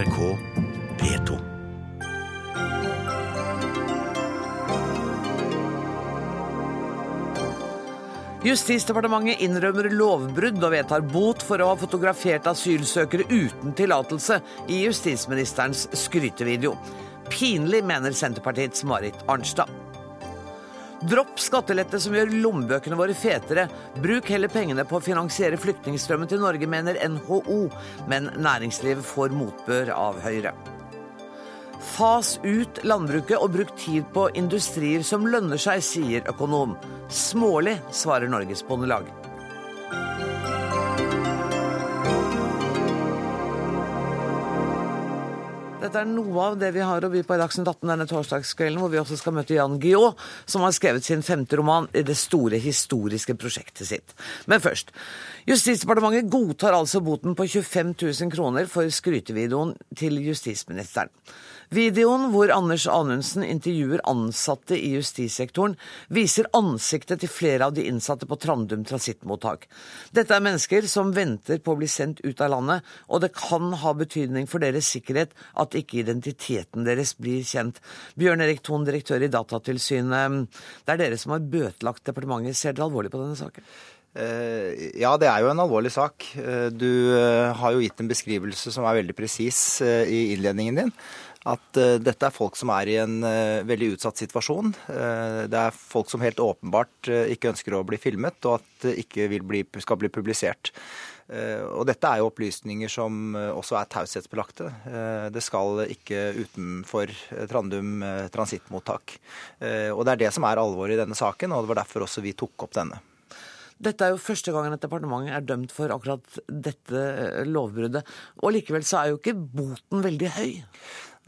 NRK P2. Justisdepartementet innrømmer lovbrudd og vedtar bot for å ha fotografert asylsøkere uten tillatelse i justisministerens skrytevideo. Pinlig, mener Senterpartiets Marit Arnstad. Dropp skattelette som gjør lommebøkene våre fetere. Bruk heller pengene på å finansiere flyktningstrømmen til Norge, mener NHO. Men næringslivet får motbør av Høyre. Fas ut landbruket og bruk tid på industrier som lønner seg, sier økonom. Smålig, svarer Norges Bondelag. Dette er noe av det vi har å by på i Dagsnytt 18 denne torsdagskvelden, hvor vi også skal møte Jan Guillaud, som har skrevet sin femte roman i det store historiske prosjektet sitt. Men først. Justisdepartementet godtar altså boten på 25 000 kroner for skrytevideoen til justisministeren. Videoen hvor Anders Anundsen intervjuer ansatte i justissektoren, viser ansiktet til flere av de innsatte på Trandum transittmottak. Dette er mennesker som venter på å bli sendt ut av landet, og det kan ha betydning for deres sikkerhet at ikke identiteten deres blir kjent. Bjørn Erik Thon, direktør i Datatilsynet, det er dere som har bøtelagt departementet. Ser dere alvorlig på denne saken? Ja, det er jo en alvorlig sak. Du har jo gitt en beskrivelse som er veldig presis i innledningen din at uh, dette er folk som er i en uh, veldig utsatt situasjon. Uh, det er folk som helt åpenbart ikke ønsker å bli filmet, og at det ikke bli, skal bli publisert. Og dette er jo opplysninger som også er taushetsbelagte. Det skal ikke utenfor Trandum transittmottak. Og det er det som er alvoret i denne saken, og det var derfor også vi tok opp denne. Dette er jo første gangen et departement er dømt for akkurat dette lovbruddet. Og likevel så er jo ikke boten veldig høy.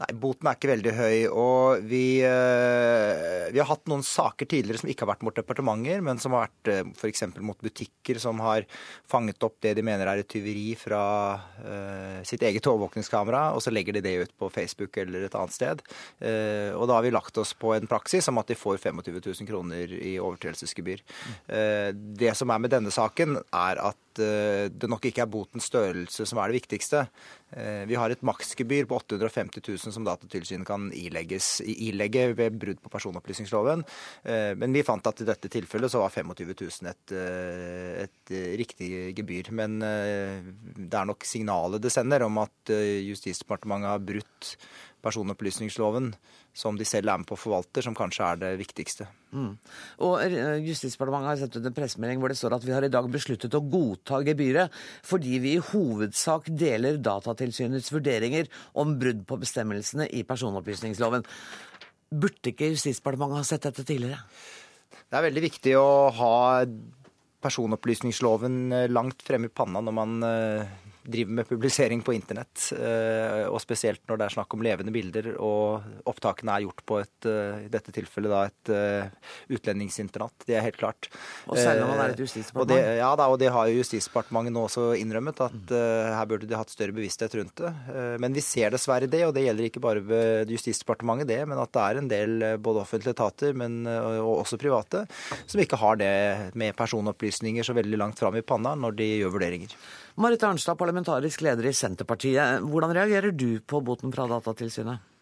Nei, Boten er ikke veldig høy. og vi, eh, vi, har hatt noen saker tidligere som ikke har vært mot departementer, men som har vært eh, f.eks. mot butikker som har fanget opp det de mener er et tyveri fra uh, sitt eget overvåkningskamera, og så legger de det ut på Facebook eller et annet sted. Uh, og da har vi lagt oss på en praksis om at de får 25 000 kroner i overtredelsesgebyr. Uh, det som er med denne saken, er at det nok ikke er botens størrelse som er det viktigste. Eh, vi har et maksgebyr på 850 000 som Datatilsynet kan ilegges, ilegge ved brudd på personopplysningsloven. Eh, men vi fant at i dette tilfellet så var 25 000 et, eh, et riktig gebyr. Men det er nok signalet det sender om at Justisdepartementet har brutt personopplysningsloven som de selv er med på å forvalte, som kanskje er det viktigste. Mm. Og eh, Justisdepartementet har sendt ut en pressemelding hvor det står at vi har i dag besluttet å godta gebyret fordi vi i hovedsak deler Datatilsynets vurderinger om brudd på bestemmelsene i personopplysningsloven. Burde ikke Justisdepartementet ha sett dette tidligere? Det er veldig viktig å ha personopplysningsloven eh, langt fremme i panna når man eh, driver med publisering på internett, eh, og spesielt når det er snakk om levende bilder, og opptakene er gjort på et, eh, i dette tilfellet da et eh, utlendingsinternat. Det er helt klart. Og selv om man er et justisdepartement? Ja da, og det har jo Justisdepartementet nå også innrømmet, at uh, her burde de hatt større bevissthet rundt det. Men vi ser dessverre det, og det gjelder ikke bare ved Justisdepartementet, det, men at det er en del både offentlige etater, men, og også private, som ikke har det med personopplysninger så veldig langt fram i panna når de gjør vurderinger. Marit Arnstad, parlamentarisk leder i Senterpartiet. Hvordan reagerer du på boten fra Datatilsynet?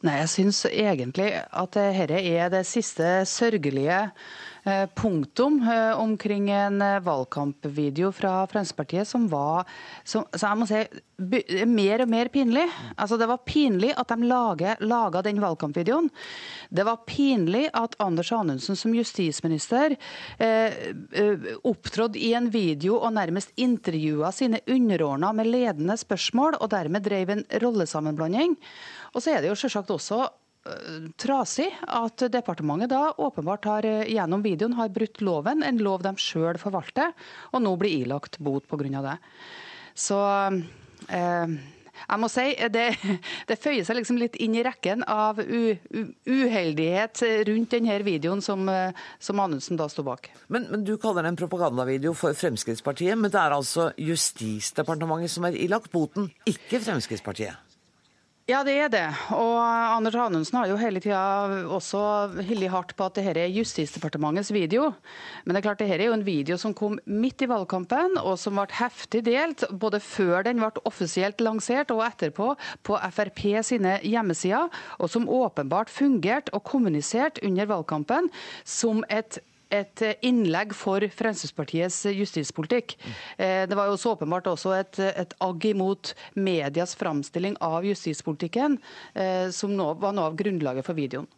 Nei, Jeg syns egentlig at dette er det siste sørgelige Eh, punktum eh, omkring en eh, valgkampvideo fra Fremskrittspartiet som var som, så jeg må si, mer og mer pinlig. Altså, det var pinlig at de laga den valgkampvideoen. Det var pinlig at Anders Anundsen som justisminister eh, opptrådte i en video og nærmest intervjua sine underordna med ledende spørsmål, og dermed drev en rollesammenblanding. Og så er det jo selvsagt også trasig at departementet da åpenbart har gjennom videoen har brutt loven, en lov de sjøl forvalter, og nå blir ilagt bot pga. det. Så eh, jeg må si, det, det, føyer seg liksom litt inn i rekken av u, u, uheldighet rundt denne videoen som, som Anundsen da sto bak. Men, men, Du kaller det en propagandavideo for Fremskrittspartiet, men det er altså Justisdepartementet som er ilagt boten, ikke Fremskrittspartiet? Ja, det er det. Og Anders Anundsen har jo hele tida også hildet hardt på at dette er Justisdepartementets video. Men det er klart, dette er jo en video som kom midt i valgkampen, og som ble heftig delt både før den ble offisielt lansert og etterpå på Frp sine hjemmesider, og som åpenbart fungerte og kommuniserte under valgkampen som et et innlegg for Fremskrittspartiets justispolitikk. Eh, det var jo så åpenbart også et, et agg imot medias framstilling av justispolitikken, eh, som nå, var noe av grunnlaget for videoen.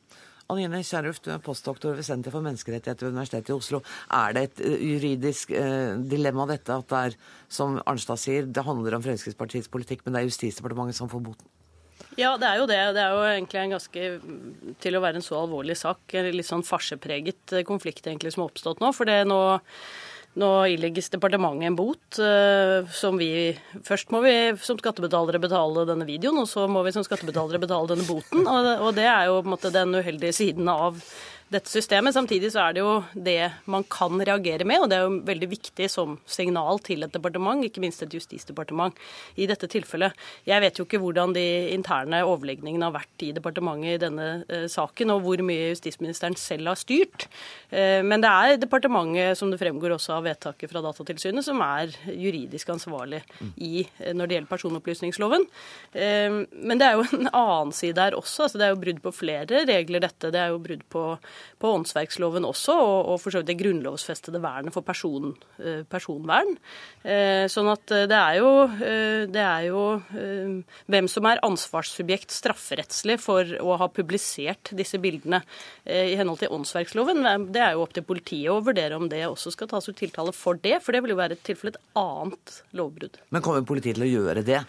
Anine Kjerulf, du er postdoktor ved Senter for menneskerettigheter ved Universitetet i Oslo. Er det et eh, juridisk dilemma dette at det er, som Arnstad sier, det handler om Fremskrittspartiets politikk, men det er Justisdepartementet som får boten? Ja, det er jo det. Det er jo egentlig en ganske, til å være en så alvorlig sak, en litt sånn farsepreget eh, konflikt egentlig som har oppstått nå. For det nå, nå ilegges departementet en bot uh, som vi Først må vi som skattebetalere betale denne videoen, og så må vi som skattebetalere betale denne boten. Og det er jo på en måte den uheldige siden av dette systemet. Samtidig så er det jo det man kan reagere med, og det er jo veldig viktig som signal til et departement, ikke minst et justisdepartement i dette tilfellet. Jeg vet jo ikke hvordan de interne overlegningene har vært i departementet i denne eh, saken, og hvor mye justisministeren selv har styrt. Eh, men det er departementet, som det fremgår også av vedtaket fra Datatilsynet, som er juridisk ansvarlig i, eh, når det gjelder personopplysningsloven. Eh, men det er jo en annen side her også. altså Det er jo brudd på flere regler, dette. Det er jo brudd på på åndsverksloven også, og, og for så vidt det grunnlovsfestede vernet for person, eh, personvern. Eh, sånn at eh, det er jo, det er jo hvem som er ansvarssubjekt strafferettslig for å ha publisert disse bildene i henhold til åndsverksloven. Det er jo opp til politiet å vurdere om det også skal tas ut tiltale for det, for det vil jo være et tilfelle et annet lovbrudd. Men kommer politiet til å gjøre det?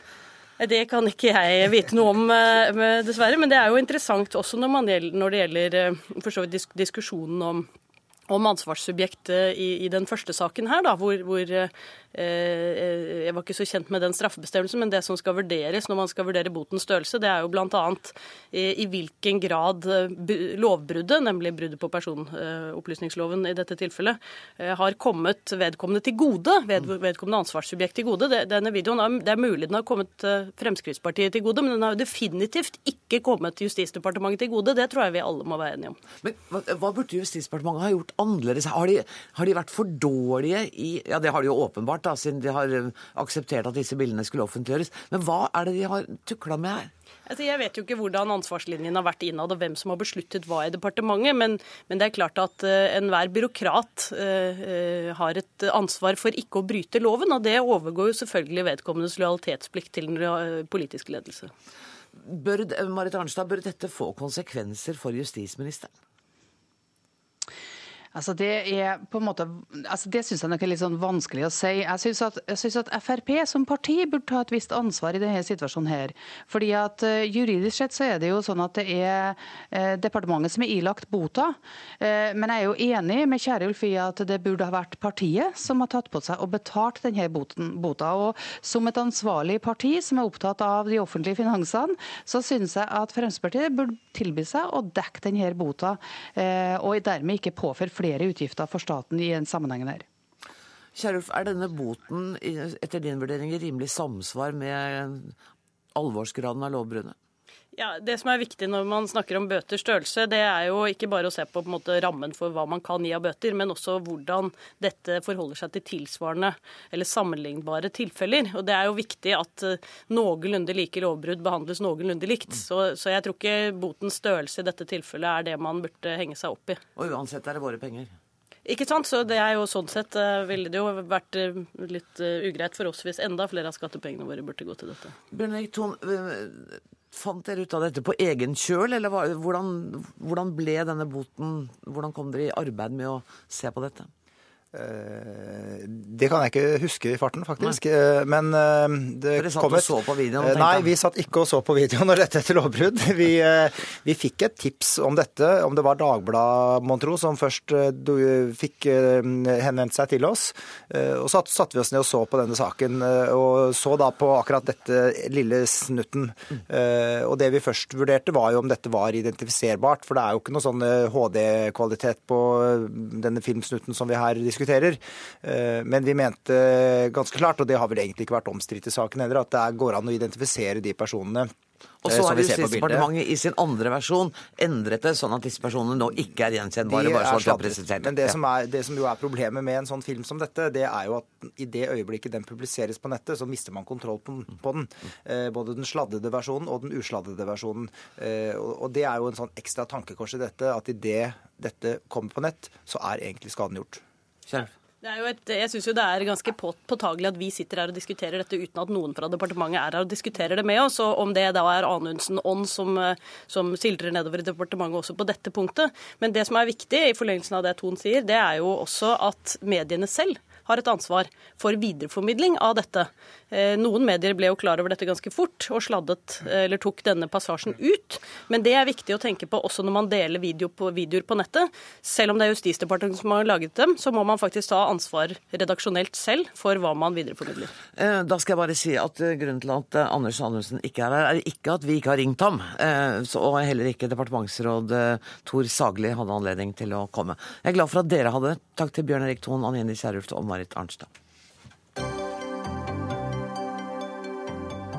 Det kan ikke jeg vite noe om, eh, dessverre. Men det er jo interessant også når, man, når det gjelder eh, for så vidt diskusjonen om om ansvarssubjektet i, i, den første saken her, da, hvor, hvor Eh, jeg var ikke så kjent med den straffebestemmelsen, men det som skal vurderes når man skal vurdere botens størrelse, det er jo bl.a. i hvilken grad eh, lovbruddet, nemlig bruddet på personopplysningsloven i dette tilfellet, eh, har kommet vedkommende til gode, vedkommende ansvarssubjekt til gode. Denne videoen, Det er mulig den har kommet Fremskrittspartiet til gode, men den har jo definitivt ikke kommet Justisdepartementet til gode. Det tror jeg vi alle må være enige om. Men Hva, hva burde Justisdepartementet ha gjort annerledes? Har de, har de vært for dårlige i Ja, det har de jo åpenbart da, siden de har eh, akseptert at disse bildene skulle offentliggjøres. Men hva er det de har tukla med her? Altså, jeg vet jo ikke hvordan ansvarslinjen har vært innad, og hvem som har besluttet hva i departementet, men, men det er klart at uh, enhver byråkrat uh, uh, har et ansvar for ikke å bryte loven, og det overgår jo selvfølgelig vedkommendes lojalitetsplikt til den politiske ledelse. Bør, Marit Arnstad, bør dette få konsekvenser for justisministeren? Altså Det er på en måte, altså det syns jeg nok er litt sånn vanskelig å si. Jeg syns at, at, Frp som parti burde ta et visst ansvar i denne situasjonen. her. Fordi at uh, Juridisk sett så er det jo sånn at det er uh, departementet som er ilagt bota. Uh, men jeg er jo enig med kjære Ulf i at det burde ha vært partiet som har tatt på seg og betalt denne boten, bota. Og som et ansvarlig parti som er opptatt av de offentlige finansene, så syns jeg at Fremskrittspartiet burde tilby seg å dekke denne bota, og dermed ikke påføre flere flere utgifter for staten i en sammenheng her. Kjerulf, er denne boten etter din vurdering i rimelig samsvar med alvorsgraden av lovbruddet? Ja, Det som er viktig når man snakker om bøters størrelse, det er jo ikke bare å se på, på måte, rammen for hva man kan gi av bøter, men også hvordan dette forholder seg til tilsvarende eller sammenlignbare tilfeller. Og Det er jo viktig at uh, noenlunde like lovbrudd behandles noenlunde likt. Så, så, jeg tror ikke botens størrelse i dette tilfellet er det man burde henge seg opp i. Og uansett er det våre penger? Ikke sant, så det er jo Sånn sett uh, ville det jo vært uh, litt ugreit for oss hvis enda flere av skattepengene våre burde gå til dette. Bjørn Thon, Fant dere ut av dette på egen kjøl, eller hvordan, hvordan ble denne boten Hvordan kom dere i arbeid med å se på dette? Eh, det kan jeg ikke huske i farten, faktisk. Nei. Eh, men eh, det Dere satt og så på videoen? Nei, vi satt ikke og så på videoen når dette er lovbrudd. Vi, vi, fikk et tips om dette, om det var Dagbladet, mon tro, som først fikk henvendt seg til oss. Og så satte vi oss ned og så på denne saken, og så da på akkurat dette lille snutten. Og det vi først vurderte, var jo om dette var identifiserbart, for det er jo ikke noe sånn HD-kvalitet på denne filmsnutten som vi her diskuterer diskuterer. Eh, men vi mente ganske klart, og det har vel egentlig ikke vært omstridt i saken heller, at det går an å identifisere de personene Og Eh, så har. Justisdepartementet i sin andre versjon endret det sånn at disse personene nå ikke er gjenkjennbare. De bare sånn så at de har. Men det Ja. som, er, det som jo er problemet med en sånn film som dette, det er jo at i det øyeblikket den publiseres på nettet, så mister man kontroll på, på den. Eh, både den sladdede versjonen og den usladdede versjonen. Eh, og, og det er jo en sånn ekstra tankekors i dette, at idet dette kommer på nett, så er egentlig skaden gjort. Er jo et, jeg syns det er ganske på- påtagelig at vi sitter her og diskuterer dette uten at noen fra departementet er her og diskuterer det med oss. Og om det da er Anundsen ånd som, eh, som sildrer nedover i departementet også på dette punktet. Men det som er viktig i forlengelsen av det Thon sier, det er jo også at mediene selv har et ansvar for videreformidling av dette. Eh, Noen medier ble jo klar over dette ganske fort og sladdet, eh, eller tok denne passasjen ut. Men det er viktig å tenke på også når man deler video på, videoer på nettet. Selv om det er Justisdepartementet som har laget dem, så må man faktisk ta ansvar redaksjonelt selv for hva man videreformidler. Eh, Da skal jeg bare si at grunnen til at Anders Anundsen ikke er her, er ikke at vi ikke har ringt ham, og heller ikke departementsråd Tor Sagli hadde anledning til å komme. Jeg er glad for at dere hadde. Takk til Bjørn Erik Thon, Anjeni Kierulf og Marit Arnstad.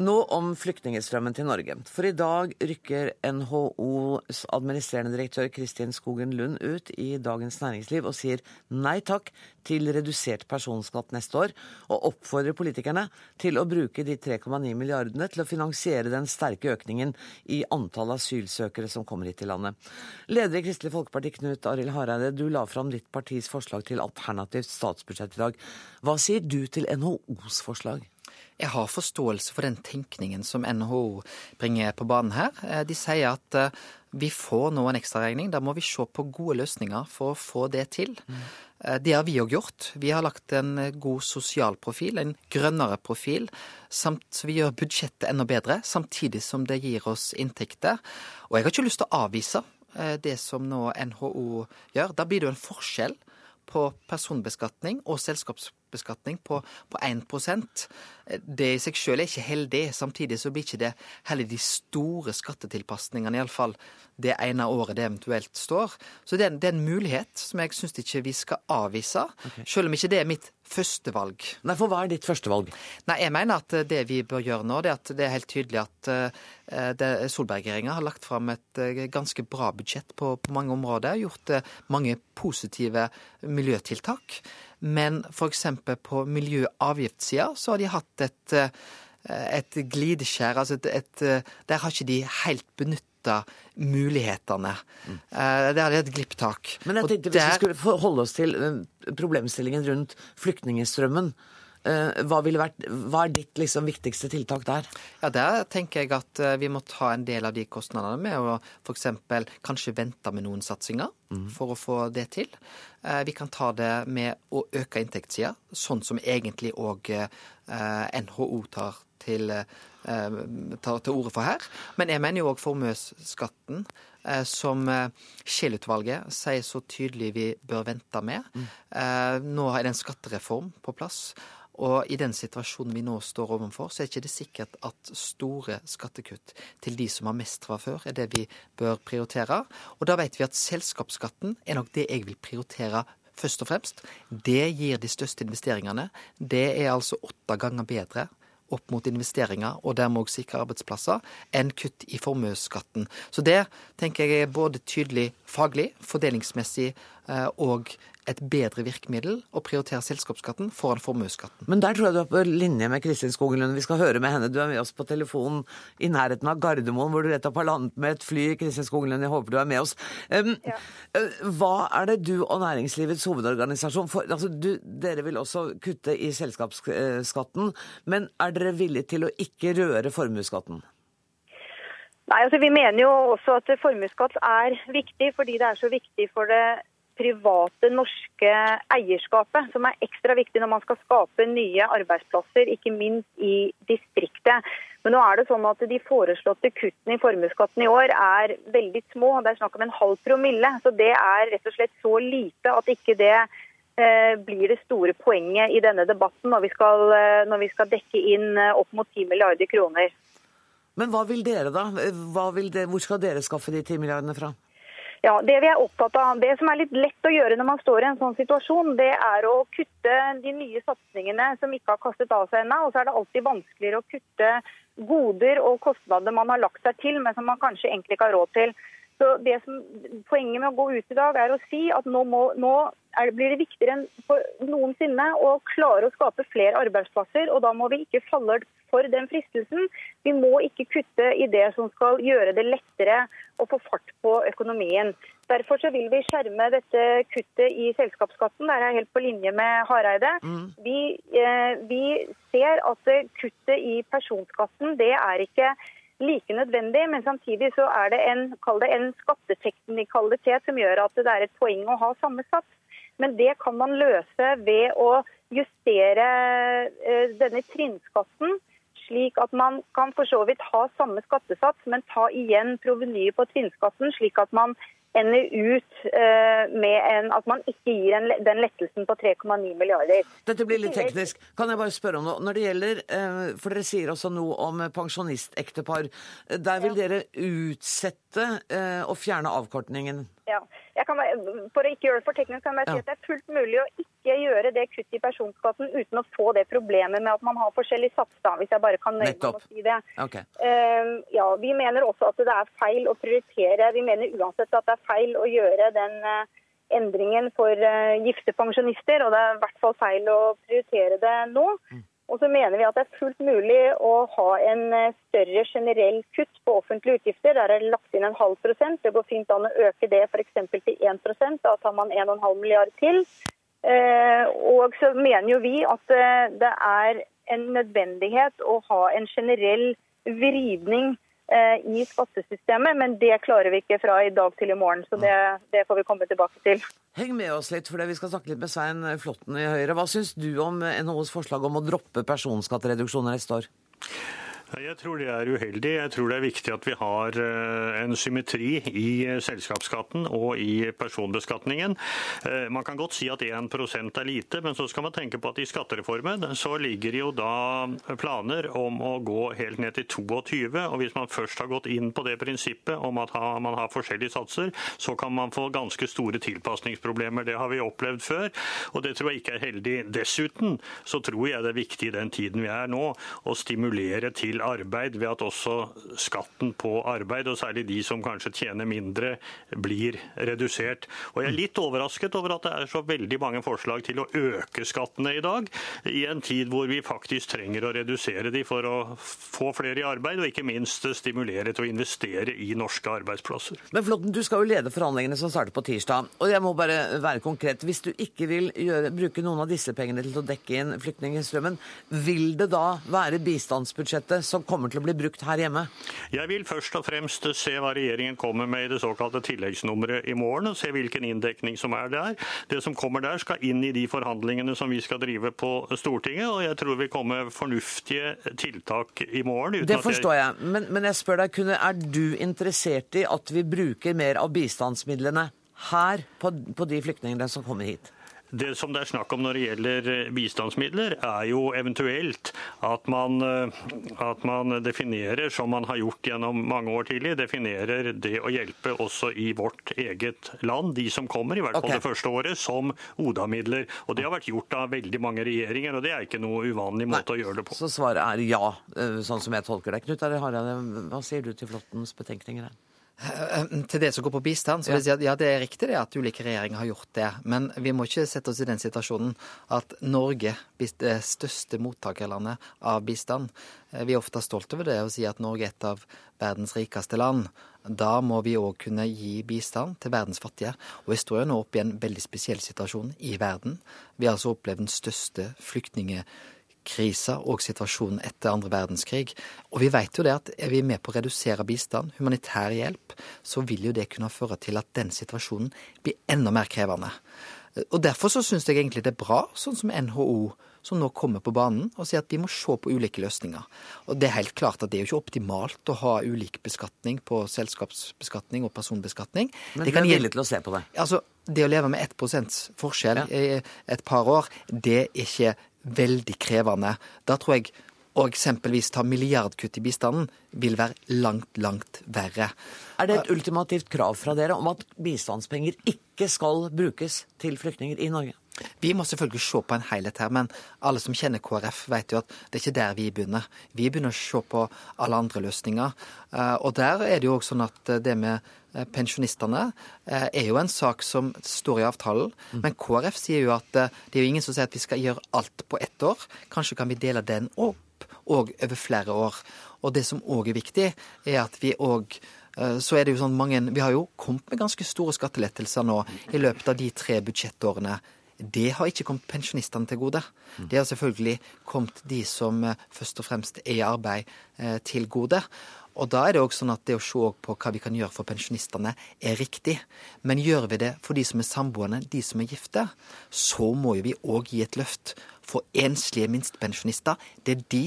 Nå om flyktningstrømmen til Norge. For i dag rykker NHOs administrerende direktør Kristin Skogen Lund ut i Dagens Næringsliv og sier nei takk til redusert personskatt neste år, og oppfordrer politikerne til å bruke de 3,9 milliardene til å finansiere den sterke økningen i antall asylsøkere som kommer hit til landet. Leder i Kristelig Folkeparti Knut Arild Hareide, du la fram ditt partis forslag til alternativt statsbudsjett i dag. Hva sier du til NHOs forslag? Jeg har forståelse for den tenkningen som NHO bringer på banen her. Eh, De sier at eh, vi får nå en ekstraregning. Da må vi se på gode løsninger for å få det til. Mm. Det har vi òg gjort. Vi har lagt en god sosial profil, en grønnere profil, samt vi gjør budsjettet enda bedre, samtidig som det gir oss inntekter. Og jeg har ikke lyst til å avvise det som nå NHO gjør. Da blir det jo en forskjell på personbeskatning og selskapsbeskatning på, på 1% Det i seg selv er ikke heldig. Samtidig så blir ikke det heller de store skattetilpasningene, iallfall det ene året det eventuelt står. Så det er, en- det er en mulighet som jeg syns ikke vi skal avvise, selv om ikke det er mitt førstevalg. Nei, for hva er ditt førstevalg? Nei, jeg mener at eh, det vi bør gjøre nå, det er at det er helt tydelig at uh, Solberg-regjeringa har lagt fram et uh, ganske bra budsjett på, på mange områder. Gjort uh, mange positive miljøtiltak. Men f.eks. på miljøavgiftssida så har de hatt et, eh, et glideskjær. Altså et, et, eh, der har ikke de helt benytta mulighetene. Mm. Der er det et glipptak. Men jeg tenkte hvis vi skulle forholde oss til eh, problemstillingen rundt flyktningstrømmen, eh, hva, ville vært, hva er ditt liksom viktigste tiltak der? Ja, Der tenker jeg at eh, vi må ta en del av de kostnadene med å f.eks. kanskje vente med noen satsinger for å få det til. Eh, Vi kan ta det med å øke inntektssida, sånn som egentlig òg NHO tar til, eh, tar til orde for her. Men jeg mener jo òg formuesskatten, eh, som eh, Scheel-utvalget sier så tydelig vi bør vente med. Eh, Nå er det en skattereform på plass. Og i den situasjonen vi nå står overfor, så er ikke det sikkert at store skattekutt til de som har mest fra før, er det vi bør prioritere. Og da vet vi at selskapsskatten er nok det jeg vil prioritere først og fremst. Det gir de største investeringene. Det er altså åtte ganger bedre opp mot investeringer, og dermed òg sikre arbeidsplasser, enn kutt i formuesskatten. Så det tenker jeg er både tydelig faglig, fordelingsmessig eh, og et bedre virkemiddel å prioritere selskapsskatten foran formuesskatten. Men der tror jeg du er på linje med Kristin Skogenlund. Vi skal høre med henne. Du er med oss på telefonen i nærheten av Gardermoen, hvor du rett opp har landet med et fly. Kristin Skogenlund, jeg håper du er med oss. Um, ja. Hva er det du og næringslivets hovedorganisasjon for, altså du, Dere vil også kutte i selskapsskatten, men er dere villige til å ikke røre formuesskatten? Nei, altså Vi mener jo også at formuesskatt er viktig, fordi det er så viktig for det private norske eierskapet, som er ekstra viktig når man skal skape nye arbeidsplasser, ikke minst i distriktet. Men nå er det sånn at de foreslåtte kuttene i formuesskatten i år er veldig små. Det er snakk om en halv promille. Så det er rett og slett så lite at ikke det eh, blir det store poenget i denne debatten når vi skal, eh, når vi skal dekke inn eh, opp mot 10 milliarder kroner. Men hva vil dere, da? Vil det, hvor skal dere skaffe de ti milliardene fra? Ja, Det vi er opptatt av, det som er litt lett å gjøre når man står i en sånn situasjon, det er å kutte de nye satsingene som ikke har kastet av seg ennå. Og så er det alltid vanskeligere å kutte goder og kostnader man har lagt seg til, men som man kanskje egentlig ikke har råd til. Så det som, Poenget med å gå ut i dag er å si at nå, må, nå er, blir det viktigere enn for noensinne å klare å skape flere arbeidsplasser. og Da må vi ikke falle for den fristelsen. Vi må ikke kutte i det som skal gjøre det lettere å få fart på økonomien. Derfor så vil vi skjerme dette kuttet i selskapsskatten. Der er jeg helt på linje med Hareide. Mm. Vi, eh, vi ser at kuttet i personskatten det er ikke like nødvendig, men samtidig så er det en, det en skatteteknikalitet som gjør at det er et poeng å ha samme sats. Men det kan man løse ved å justere eh, denne trinnskatten, slik at man kan for så vidt ha samme skattesats, men ta igjen provenyet på trinnskatten, slik at man ender ut eh, med en, at man ikke gir en, den lettelsen på 3,9 milliarder. Dette blir litt teknisk. Kan jeg bare spørre om noe? Når det gjelder, eh, For dere sier også noe om pensjonistektepar. Der vil ja. dere utsette å fjerne avkortningen? Ja. Kan, for å ikke gjøre det for teknisk, kan jeg bare si at det er fullt mulig å ikke gjøre det kuttet i personskatten uten å få det problemet med at man har forskjellig sats, da, hvis jeg bare kan nøye meg med å si det. Okay. Uh, ja, Vi mener også at det er feil å prioritere. Vi mener uansett at det er feil å gjøre den uh, endringen for uh, gifte pensjonister, og det er i hvert fall feil å prioritere det nå. Mm. Og så mener vi at det er fullt mulig å ha en eh, større generell kutt på offentlige utgifter. Der er det lagt inn en halv prosent. Det går fint an å øke det f.eks. til 1 Da tar man 1,5 milliard til. Eh, og så mener jo vi at eh, det er en nødvendighet å ha en generell vridning i skattesystemet, men det klarer vi ikke fra i dag til i morgen. Så det, det får vi komme tilbake til. Heng med oss litt, for vi skal snakke litt med Svein Flåtten i Høyre. Hva syns du om NHOs forslag om å droppe personskattereduksjoner neste år? Jeg tror det er uheldig. Jeg tror det er viktig at vi har eh, en symmetri i eh, selskapsskatten og i personbeskatningen. Eh, man kan godt si at 1 er lite, men så skal man tenke på at i skattereformen så ligger jo da planer om å gå helt ned til 22. Og hvis man først har gått inn på det prinsippet om at man har forskjellige satser, så kan man få ganske store tilpasningsproblemer. Det har vi opplevd før, og det tror jeg ikke er heldig. Dessuten så tror jeg det er viktig i den tiden vi er nå, å stimulere til arbeid ved at også skatten på arbeid, og særlig de som kanskje tjener mindre, blir redusert. Og Jeg er litt overrasket over at det er så veldig mange forslag til å øke skattene i dag, i en tid hvor vi faktisk trenger å redusere de for å få flere i arbeid, og ikke minst stimulere til å investere i norske arbeidsplasser. Men Flåtten, du skal jo lede forhandlingene som starter på tirsdag. Og jeg må bare være konkret. Hvis du ikke vil gjøre, bruke noen av disse pengene til å dekke inn flyktningstrømmen, vil det da være bistandsbudsjettet som kommer til å bli brukt her hjemme? Jeg vil først og fremst se hva regjeringen kommer med i det såkalte tilleggsnummeret i morgen, og se hvilken inndekning som er der. Det som kommer der, skal inn i de forhandlingene som vi skal drive på Stortinget, og jeg tror vi kommer med fornuftige tiltak i morgen. det forstår jeg, men, men jeg spør deg, kunne, er du interessert i at vi bruker mer av bistandsmidlene her på, på de flyktningene som kommer hit? Det som det er snakk om når det gjelder eh, bistandsmidler, er jo eventuelt at man, eh, at man, definerer, som man har gjort gjennom mange år tidlig, definerer det å hjelpe også i vårt eget land, de som kommer, i hvert fall okay. det første året, som ODA-midler. Og Det har vært gjort av veldig mange regjeringer, og det er ikke noe uvanlig måte Nei, å gjøre det på. Så svaret er ja, eh, sånn som jeg tolker det. Knut Hareide, hva sier du til Flåttens betenkninger her? Eh, til det som går på bistand, så vil jeg si at ja, det er riktig det at ulike regjeringer har gjort det. Men vi må ikke sette oss i den situasjonen at Norge, det største mottakerlandet av bistand eh, Vi er ofte stolt over det å si at Norge er et av verdens rikeste land. Da må vi òg kunne gi bistand til verdens fattige. Og vi står jo nå oppe i en veldig spesiell situasjon i verden. Vi har altså opplevd den største flyktningkrisen krisa og situasjonen etter andre verdenskrig. Og vi vet jo det at er vi med på å redusere bistand, humanitær hjelp, så vil jo det kunne føre til at den situasjonen blir enda mer krevende. Og Derfor så syns jeg egentlig det er bra, sånn som NHO som nå kommer på banen og sier at vi må se på ulike løsninger. Og Det er helt klart at det er jo ikke optimalt å ha ulik beskatning på selskapsbeskatning og personbeskatning. Men det kan er villig til å se på det? Altså, Det å leve med 1 forskjell ja. i et par år, det er ikke veldig krevende. Da tror jeg å eksempelvis ta milliardkutt i bistanden, vil være langt, langt verre. Er det et ultimativt krav fra dere om at bistandspenger ikke skal brukes til flyktninger i Norge? Vi må selvfølgelig se på en helhet her, men alle som kjenner KrF, vet jo at det er ikke der vi begynner. Vi begynner å se på alle andre løsninger. Eh, og der er det jo også sånn at det med eh, pensjonistene eh, er jo en sak som står i avtalen. Men KrF sier jo at det er jo ingen som sier at vi skal gjøre alt på ett år. Kanskje kan vi dele den opp og over flere år. Og det som òg er viktig, er at vi òg så er det jo sånn mange, Vi har jo kommet med ganske store skattelettelser nå i løpet av de tre budsjettårene. Det har ikke kommet pensjonistene til gode. Det har selvfølgelig kommet de som først og fremst er i arbeid, til gode. Og da er det òg sånn at det å se på hva vi kan gjøre for pensjonistene, er riktig. Men gjør vi det for de som er samboende, de som er gifte, så må jo vi òg gi et løft for enslige minstepensjonister. Det er de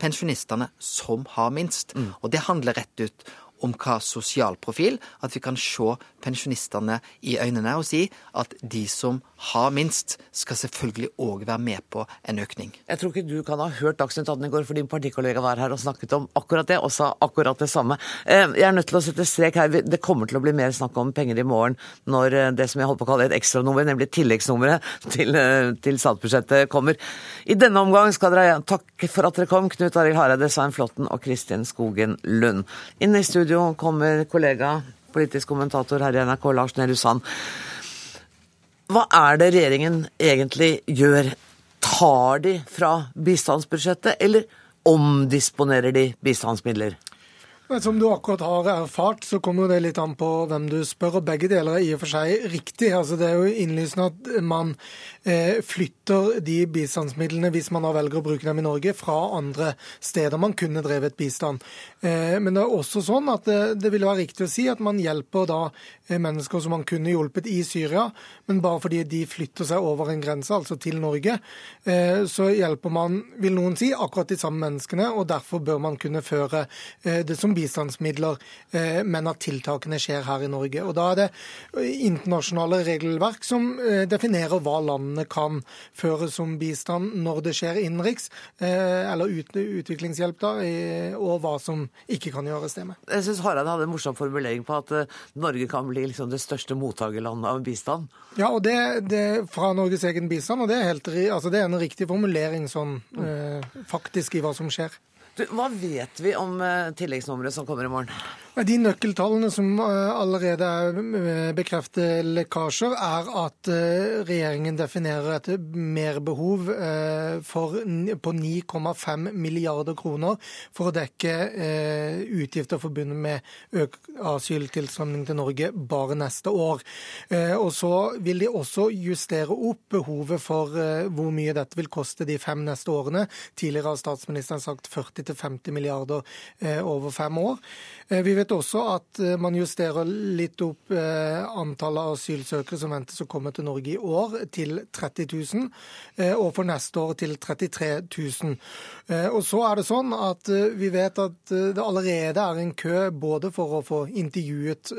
pensjonistene som har minst. Og det handler rett ut om hva sosial profil, at vi kan se pensjonistene i øynene og si at de som har minst, skal selvfølgelig òg være med på en økning. Jeg tror ikke du kan ha hørt Dagsnytt 18 i går, for din partikollega var her og snakket om akkurat det, og sa akkurat det samme. Eh, Jeg er nødt til å sette strek her. Det kommer til å bli mer snakk om penger i morgen når eh, det som jeg holdt på å kalle et ekstranummer, nemlig tilleggsnummeret til, eh, til statsbudsjettet kommer. I denne omgang skal dere takke for at dere kom, Knut Arild Hareide, Svein Flåtten og Kristin Skogen Lund. Inn i studio kommer kollega, politisk kommentator her i NRK, Lars Nehru Sand. Hva er det regjeringen egentlig gjør? Tar de fra bistandsbudsjettet, eller omdisponerer de bistandsmidler? Men Som du akkurat har erfart, så kommer det litt an på hvem du spør. og Begge deler er i og for seg riktig. Altså, det er jo innlysende at man eh, flytter de bistandsmidlene, hvis man da velger å bruke dem i Norge, fra andre steder man kunne drevet bistand. Eh, men det er også sånn at det, det ville være riktig å si at man hjelper da eh, mennesker som man kunne hjulpet i Syria, men bare fordi de flytter seg over en grense, altså til Norge, eh, så hjelper man, vil noen si, akkurat de samme menneskene, og derfor bør man kunne føre eh, det som bistandsmidler, eh, men at tiltakene skjer her i Norge. Og Da er det internasjonale regelverk som eh, definerer hva landene kan føre som bistand når det skjer innenriks, eh, eller ut, utviklingshjelp, da, og hva som ikke kan gjøres det med. Jeg syns Hareide hadde en morsom formulering på at Norge kan bli liksom det største mottakerlandet av bistand. Ja, og det, det fra Norges egen bistand, og det er, helt, altså det er en riktig formulering sånn eh, faktisk i hva som skjer. Du, hva vet vi om uh, tilleggsnummeret som kommer i morgen? De nøkkeltallene som allerede er bekreftet lekkasjer, er at regjeringen definerer et merbehov på 9,5 milliarder kroner for å dekke utgifter forbundet med økt asyltilstrømning til Norge bare neste år. Og så vil de også justere opp behovet for hvor mye dette vil koste de fem neste årene. Tidligere har statsministeren sagt 40-50 milliarder over fem år. Vi vet også at man justerer litt opp antallet asylsøkere som ventes å komme til Norge i år, til 30 000, og for neste år til 33 000. Og så er det sånn at vi vet at det allerede er en kø både for å få intervjuet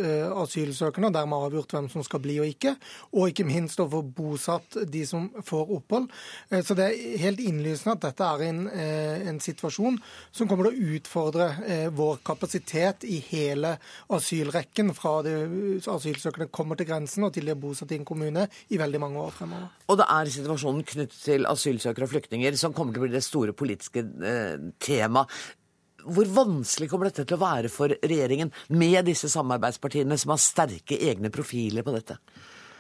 asylsøkerne, og dermed avgjort hvem som skal bli og ikke, og ikke minst å få bosatt de som får opphold. Så det er helt innlysende at dette er en, en situasjon som kommer til å utfordre vår kapasitet i hele asylrekken fra de asylsøkerne kommer til grensen og til de er bosatt i en kommune i veldig mange år fremover. Og det er situasjonen knyttet til asylsøkere og flyktninger som kommer til å bli det store politiske eh, tema. Hvor vanskelig kommer dette til å være for regjeringen med disse samarbeidspartiene som har sterke egne profiler på dette?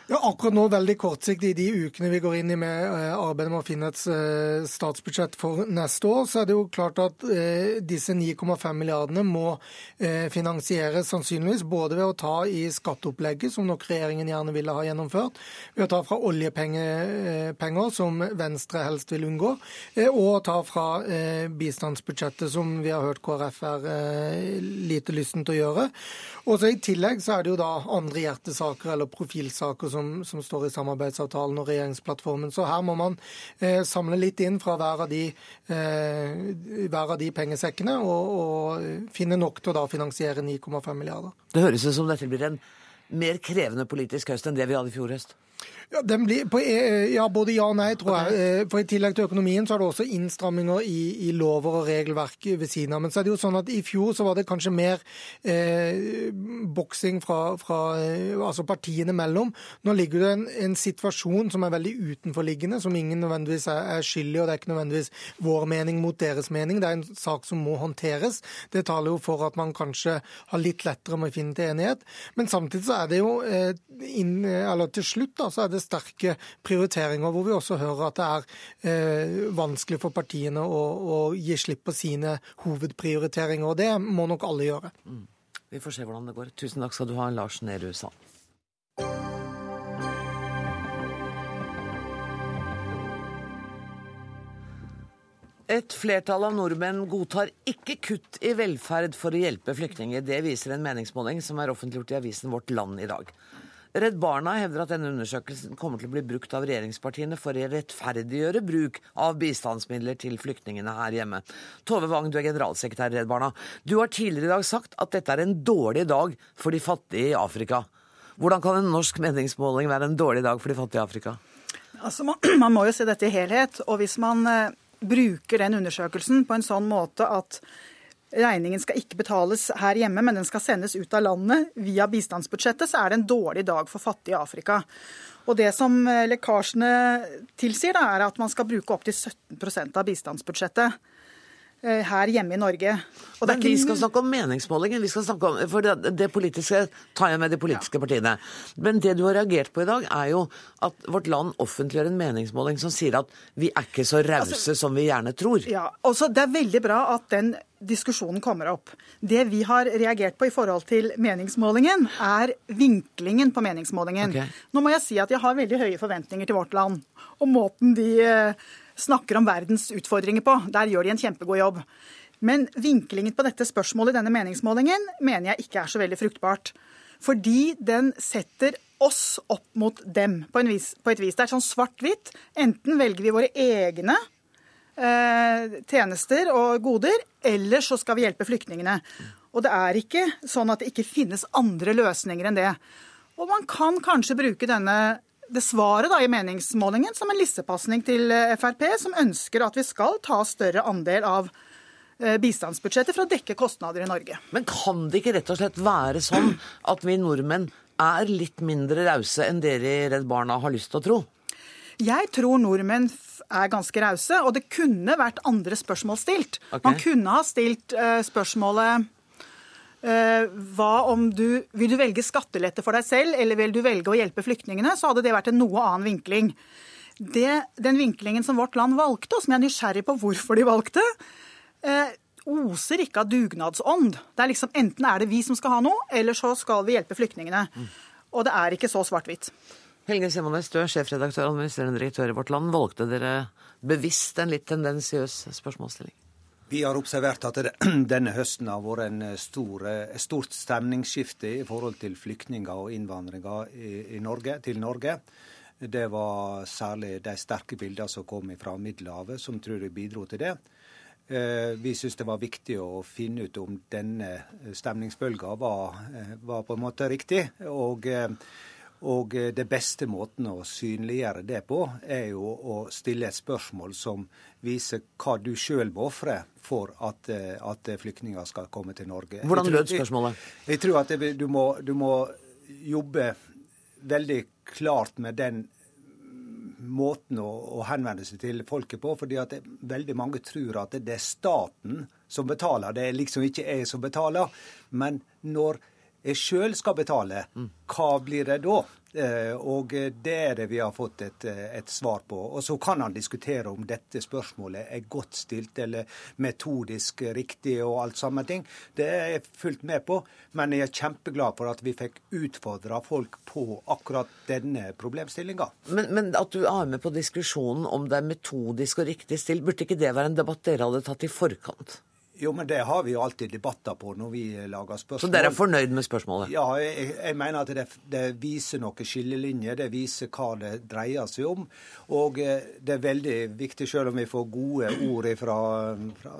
Ja, akkurat nå veldig kortsiktig i de ukene vi går inn i med arbeidet med å finne et statsbudsjett for neste år, så er det jo klart at disse 9,5 milliardene må finansieres sannsynligvis både ved å ta i skatteopplegget, som nok regjeringen gjerne ville ha gjennomført, ved å ta fra oljepenger, som Venstre helst vil unngå, og ta fra bistandsbudsjettet, som vi har hørt KrF er lite lysten til å gjøre. Og så I tillegg så er det jo da andre hjertesaker eller profilsaker som, som, står i samarbeidsavtalen og regjeringsplattformen. Så her må man eh, samle litt inn fra hver av de, eh, hver av de pengesekkene og, og, finne nok til å da finansiere 9,5 milliarder. Det høres ut som dette blir en mer krevende politisk høst enn det vi hadde i fjor høst? Ja, blir, på, eh, ja, både ja og nei, tror jeg. Eh, for I tillegg til økonomien så er det også innstramminger i, i, lover og regelverk ved siden av. Men så er det jo sånn at i fjor så var det kanskje mer eh, boksing fra, fra eh, altså partiene mellom. Nå ligger det en, en, situasjon som er veldig utenforliggende, som ingen nødvendigvis er, er skyld i. Og det er ikke nødvendigvis vår mening mot deres mening. Det er en sak som må håndteres. Det taler jo for at man kanskje har litt lettere med å finne til enighet. Men samtidig så er det jo eh, inn, eller til slutt da, så er det sterke prioriteringer, hvor vi også hører at det er eh, vanskelig for partiene å, å, gi slipp på sine hovedprioriteringer. Og det må nok alle gjøre. Mm. Vi får se hvordan det går. Tusen takk skal du ha, Lars Nehru Sand. Et flertall av nordmenn godtar ikke kutt i velferd for å hjelpe flyktninger. Det viser en meningsmåling som er offentliggjort i avisen Vårt Land i dag. Redd Barna hevder at denne undersøkelsen kommer til å bli brukt av regjeringspartiene for å rettferdiggjøre bruk av bistandsmidler til flyktningene her hjemme. Tove Wang, du er generalsekretær i Redd Barna. Du har tidligere i dag sagt at dette er en dårlig dag for de fattige i Afrika. Hvordan kan en norsk meningsmåling være en dårlig dag for de fattige i Afrika? Altså, man, man må jo se dette i helhet. Og hvis man eh, bruker den undersøkelsen på en sånn måte at regningen skal ikke betales her hjemme, men den skal sendes ut av landet via bistandsbudsjettet, så er det en dårlig dag for fattige Afrika. Og Det som eh, lekkasjene tilsier, da, er at man skal bruke opptil 17% av bistandsbudsjettet. Eh, her hjemme i Norge. Og Men vi skal snakke om meningsmålingen. Vi skal snakke om, for det, det politiske tar jeg med de politiske partiene. Men det du har reagert på i dag, er jo at Vårt Land offentliggjør en meningsmåling som sier at vi er ikke så rause altså, som vi gjerne tror. Ja, også Det er veldig bra at den diskusjonen kommer opp. Det vi har reagert på i forhold til meningsmålingen, er vinklingen på meningsmålingen. Okay. Nå må jeg si at jeg har veldig høye forventninger til Vårt Land. Og måten de snakker om verdens utfordringer på. Der gjør de en kjempegod jobb. Men vinklingen på dette spørsmålet i denne meningsmålingen mener jeg ikke er så veldig fruktbart. Fordi den setter oss opp mot dem på, vis, på et vis. Det er sånn svart-hvitt. Enten velger vi våre egne eh, tjenester og goder, eller så skal vi hjelpe flyktningene. Og det er ikke sånn at det ikke finnes andre løsninger enn det. Og man kan kanskje bruke denne det svaret da, i meningsmålingen som en lissepasning til eh, Frp, som ønsker at vi skal ta større andel av eh, bistandsbudsjettet for å dekke kostnader i Norge. Men kan det ikke rett og slett være sånn at vi nordmenn er litt mindre rause enn dere i Redd Barna har lyst til å tro? Jeg tror nordmenn er ganske rause, og det kunne vært andre spørsmål stilt. Okay. Man kunne ha stilt uh, spørsmålet Eh, hva om du Vil du velge skattelette for deg selv, eller vil du velge å hjelpe flyktningene? Så hadde det vært en noe annen vinkling. Det, den vinklingen som Vårt Land valgte, og som jeg er nysgjerrig på hvorfor de valgte, eh, oser ikke av dugnadsånd. Det er liksom Enten er det vi som skal ha noe, eller så skal vi hjelpe flyktningene. Og det er ikke så svart-hvitt. Helge du er sjefredaktør og administrerende direktør i Vårt Land. Valgte dere bevisst en litt tendensiøs spørsmålsstilling? Vi har observert at denne høsten har vært en stor, et stort stemningsskifte i forhold til flyktninger og innvandrere Norge, til Norge. Det var særlig de sterke bildene som kom fra Middelhavet, som tror jeg bidro til det. Eh, vi syns det var viktig å finne ut om denne stemningsbølga var, eh, var, på en måte riktig. Og eh, og eh, det beste måten å synliggjøre det på, er jo å stille et spørsmål som viser hva du sjøl må ofre for at, eh, at, flyktninger skal komme til Norge. Hvordan lød spørsmålet? Jeg, jeg, tror at det, du, må, du, må, jobbe veldig klart med den måten å, å, henvende seg til folket på. fordi at det, veldig mange tror at det er staten som betaler. Det er liksom ikke jeg som betaler. Men når sjøl skal betale, hva blir det da? Eh, og det er det vi har fått et, et, svar på. Og så kan han diskutere om dette spørsmålet er godt stilt eller metodisk riktig og alt samme ting. Det er jeg fullt med på, men jeg er kjempeglad for at vi fikk utfordra folk på akkurat denne problemstillinga. Men, men, at du er med på diskusjonen om det er metodisk og riktig stilt, burde ikke det være en debatt dere hadde tatt i forkant? Jo, men det har vi jo alltid debatter på når vi lager spørsmål. Så dere er fornøyd med spørsmålet? Ja, jeg, jeg mener at det, det, viser noen skillelinjer. Det viser hva det dreier seg om. Og eh, det er veldig viktig, selv om vi får gode ord fra, fra,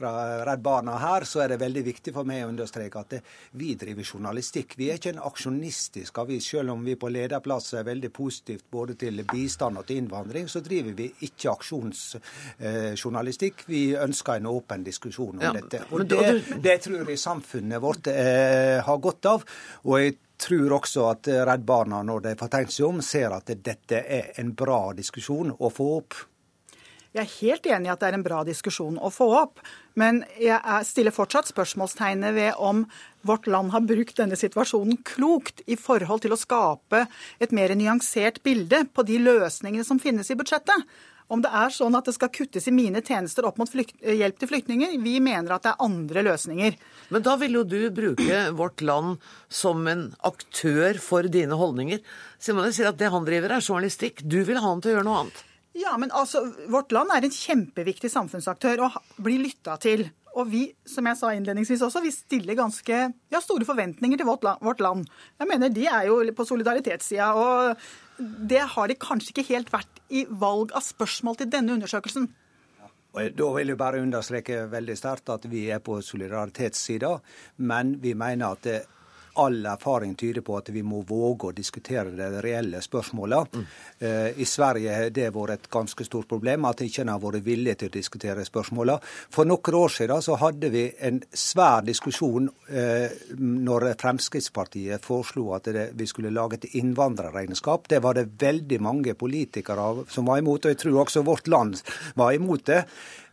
fra Redd Barna her, så er det veldig viktig for meg å understreke at det, vi driver journalistikk. Vi er ikke en aksjonistisk avis. Selv om vi på lederplass er veldig positivt både til bistand og til innvandring, så driver vi ikke aksjonsjournalistikk. Vi ønsker en åpen diskusjon om ja, dette. Og det, det, tror jeg samfunnet vårt eh, har godt av. Og jeg tror også at Redd Barna, når de får tenkt seg om, ser at dette er en bra diskusjon å få opp. Jeg er helt enig i at det er en bra diskusjon å få opp. Men jeg stiller fortsatt spørsmålstegnet ved om vårt land har brukt denne situasjonen klokt i forhold til å skape et mer nyansert bilde på de løsningene som finnes i budsjettet. Om det er sånn at det skal kuttes i mine tjenester opp mot hjelp til flyktninger. Vi mener at det er andre løsninger. Men da vil jo du bruke vårt land som en aktør for dine holdninger. Simone sier at det han driver er journalistikk. Du vil ha han til å gjøre noe annet. Ja, men altså, Vårt land er en kjempeviktig samfunnsaktør og blir lytta til. Og vi, som jeg sa innledningsvis også, vi stiller ganske ja, store forventninger til vårt land. Jeg mener De er jo på solidaritetssida. Og det har de kanskje ikke helt vært i valg av spørsmål til denne undersøkelsen. Da vil jeg bare understreke veldig sterkt at vi er på solidaritetssida, men vi mener at all erfaring tyder på at vi må våge å diskutere de reelle spørsmålene. Mm. I Sverige har det vært et ganske stort problem at ikke en har vært villig til å diskutere spørsmålene. For noen år siden så hadde vi en svær diskusjon eh, når Fremskrittspartiet foreslo at det, vi skulle lage et innvandrerregnskap. Det var det veldig mange politikere som var imot, og jeg tror også vårt land var imot det.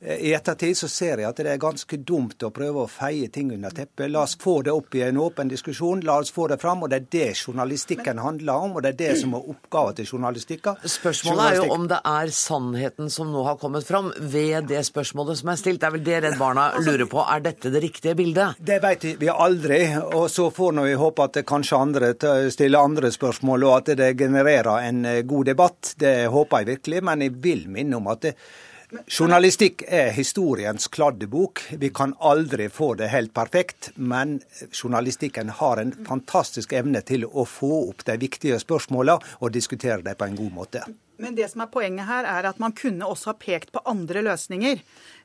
I ettertid så ser jeg at det er ganske dumt å prøve å feie ting under teppet. La oss få det opp i en åpen diskusjon, la oss få det fram. Og det er det journalistikken handler om, og det er det som er oppgaven til journalistikken. Spørsmålet er jo om det er sannheten som nå har kommet fram ved det spørsmålet som er stilt. Det er vel det Redd Barna altså, lurer på. Er dette det riktige bildet? Det vet vi aldri. Og så får vi håpe at kanskje andre stiller andre spørsmål, og at det genererer en god debatt. Det håper jeg virkelig. Men jeg vil minne om at det Journalistikk er historiens kladdebok. Vi kan aldri få det helt perfekt, men journalistikken har en fantastisk evne til å få opp de viktige spørsmåla og diskutere dem på en god måte. Men det som er poenget her, er at man kunne også ha pekt på andre løsninger.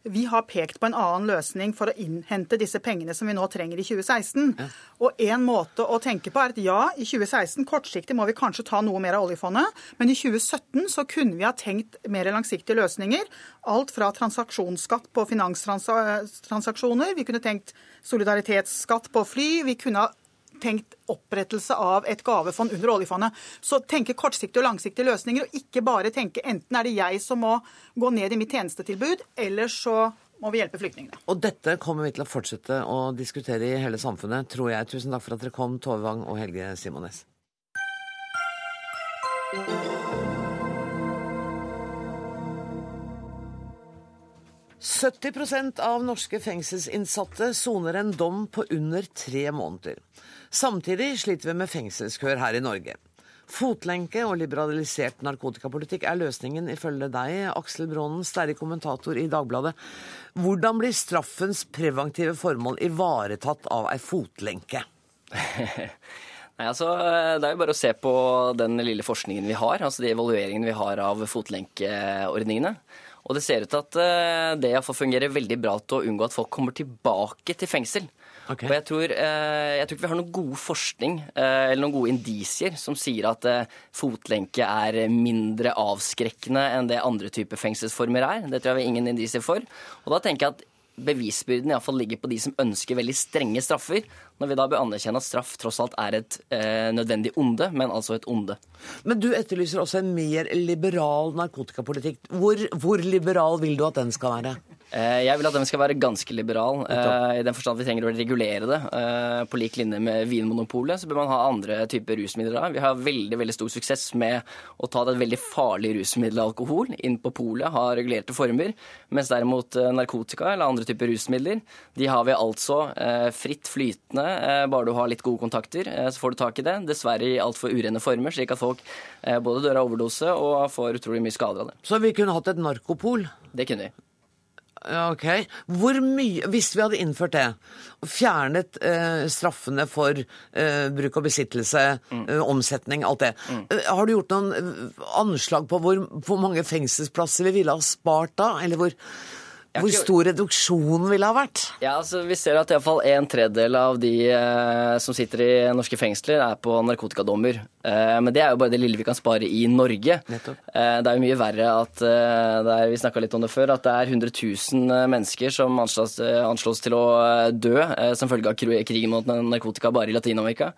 Vi har pekt på en annen løsning for å innhente disse pengene som vi nå trenger i 2016. Ja. Og en måte å tenke på er at ja, i 2016 kortsiktig må vi kanskje ta noe mer av oljefondet, men i 2017 så kunne vi ha tenkt mer langsiktige løsninger. Alt fra transaksjonsskatt på finanstransaksjoner, vi kunne tenkt solidaritetsskatt på fly, vi kunne ha tenkt opprettelse av et gavefond under oljefondet. Så tenke kortsiktige og langsiktige løsninger, og ikke bare tenke enten er det jeg som må gå ned i mitt tjenestetilbud, eller så må vi hjelpe flyktningene. Og dette kommer vi til å fortsette å diskutere i hele samfunnet, tror jeg. Tusen takk for at dere kom, Tove Wang og Helge Simones. 70% av norske fengselsinnsatte soner en dom på under tre måneder. Samtidig sliter vi med fengselskøer her i Norge. Fotlenke og liberalisert narkotikapolitikk er løsningen, ifølge deg, Aksel Brånen, sterk kommentator i Dagbladet. Hvordan blir straffens preventive formål ivaretatt av ei fotlenke? Nei, altså, Det er jo bare å se på den lille forskningen vi har, altså de evalueringene vi har av fotlenkeordningene. Og det ser ut til at eh, det iallfall fungerer veldig bra til å unngå at folk kommer tilbake til fengsel. Okay. Og jeg tror, eh, jeg tror, ikke vi har noen god forskning eh, eller noen gode indisier som sier at fotlenke er mindre avskrekkende enn det andre typer fengselsformer er. Det tror jeg vi har ingen indisier for. Og da tenker jeg at bevisbyrden iallfall ligger på de som ønsker veldig strenge straffer når vi da bør anerkjenne at straff tross alt er et eh, nødvendig onde, men altså et onde. Men du etterlyser også en mer liberal narkotikapolitikk. Hvor, hvor liberal vil du at den skal være? Eh, jeg vil at den skal være ganske liberal, eh, i den forstand at vi trenger å regulere det. Eh, på lik linje med Vinmonopolet så bør man ha andre typer rusmidler. Vi har veldig veldig stor suksess med å ta det veldig farlige rusmiddelet alkohol inn på polet, ha regulerte former. Mens derimot narkotika eller andre typer rusmidler, de har vi altså fritt flytende bare du har litt gode kontakter, så får du tak i det. Dessverre i altfor urene former, slik at folk både dør av overdose og får utrolig mye skader av det. Så vi kunne hatt et narkopol? Det kunne vi. Ja, Ok. Hvor mye Hvis vi hadde innført det, og fjernet eh, straffene for eh, bruk og besittelse, eh, omsetning, alt det, mm. har du gjort noen eh, anslag på hvor, hvor mange fengselsplasser vi ville ha spart da? Eller hvor, hvor stor reduksjonen ville ha vært? Ja, altså Vi ser at iallfall en tredjedel av de eh, som sitter i norske fengsler, er på narkotikadommer. Eh, men det er jo bare det lille vi kan spare i Norge. Nettopp. det er jo mye verre at eh, er, vi snakka litt om det før, at det er 100 000 mennesker som anslås, eh, anslås til å eh, dø eh, som følge av krigen mot narkotika bare i Latin-Amerika.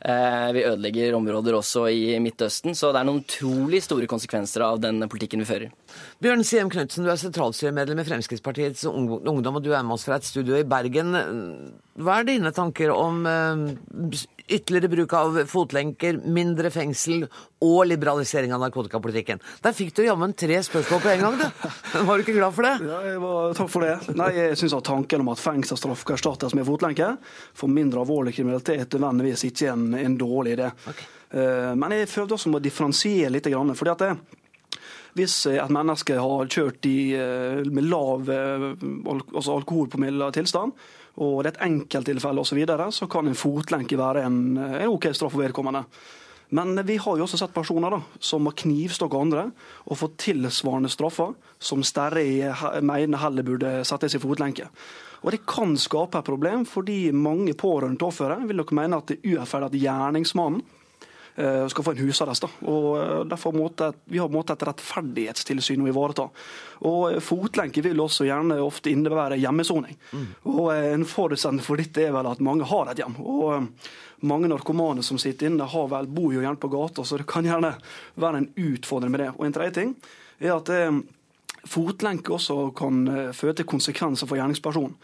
Eh, vi ødelegger områder også i Midtøsten, så det er noen utrolig store konsekvenser av den politikken vi fører. Bjørn Siem Knutsen, du er sentralstyremedlem i Fremskrittspartiets Ungdom, og du er med oss fra et studio i Bergen. Hva er dine tanker om eh, ytterligere bruk av fotlenker, mindre fengsel og liberalisering av narkotikapolitikken? Der fikk du jammen tre spørsmål på en gang, du. Var du ikke glad for det? Ja, jeg var, takk for det. Nei, jeg synes at Tanken om at fengselsstraff skal erstattes med fotlenke for mindre alvorlig kriminalitet nødvendigvis ikke en, en dårlig idé. Okay. Men jeg følte også må differensiere litt. fordi at det, hvis et menneske har kjørt i, eh, med lav eh, altså alkoholpromille tilstand, og det er et enkelttilfelle osv., så, videre, så kan en fotlenke være en, en OK straff for vedkommende. Men vi har jo også sett personer da, som har knivstukket andre og fått tilsvarende straffer, som Sterri mener heller burde settes i fotlenke. Og Det kan skape et problem, fordi mange pårørende til offeret vil nok mene at det er urettferdig at gjerningsmannen skal få en husarrest. Da. Og eh, derfor måtte, Vi har måte et rettferdighetstilsyn å ivareta. Og eh, Fotlenke vil også gjerne ofte innebære hjemmesoning. Og eh, En forutsetning for dette er vel at mange har et hjem. Og eh, Mange narkomane som sitter inne, har vel, bor jo gjerne på gata, så det kan gjerne være en utfordring med det. Og En tredje ting er at eh, fotlenke også kan eh, føre til konsekvenser for gjerningspersonen.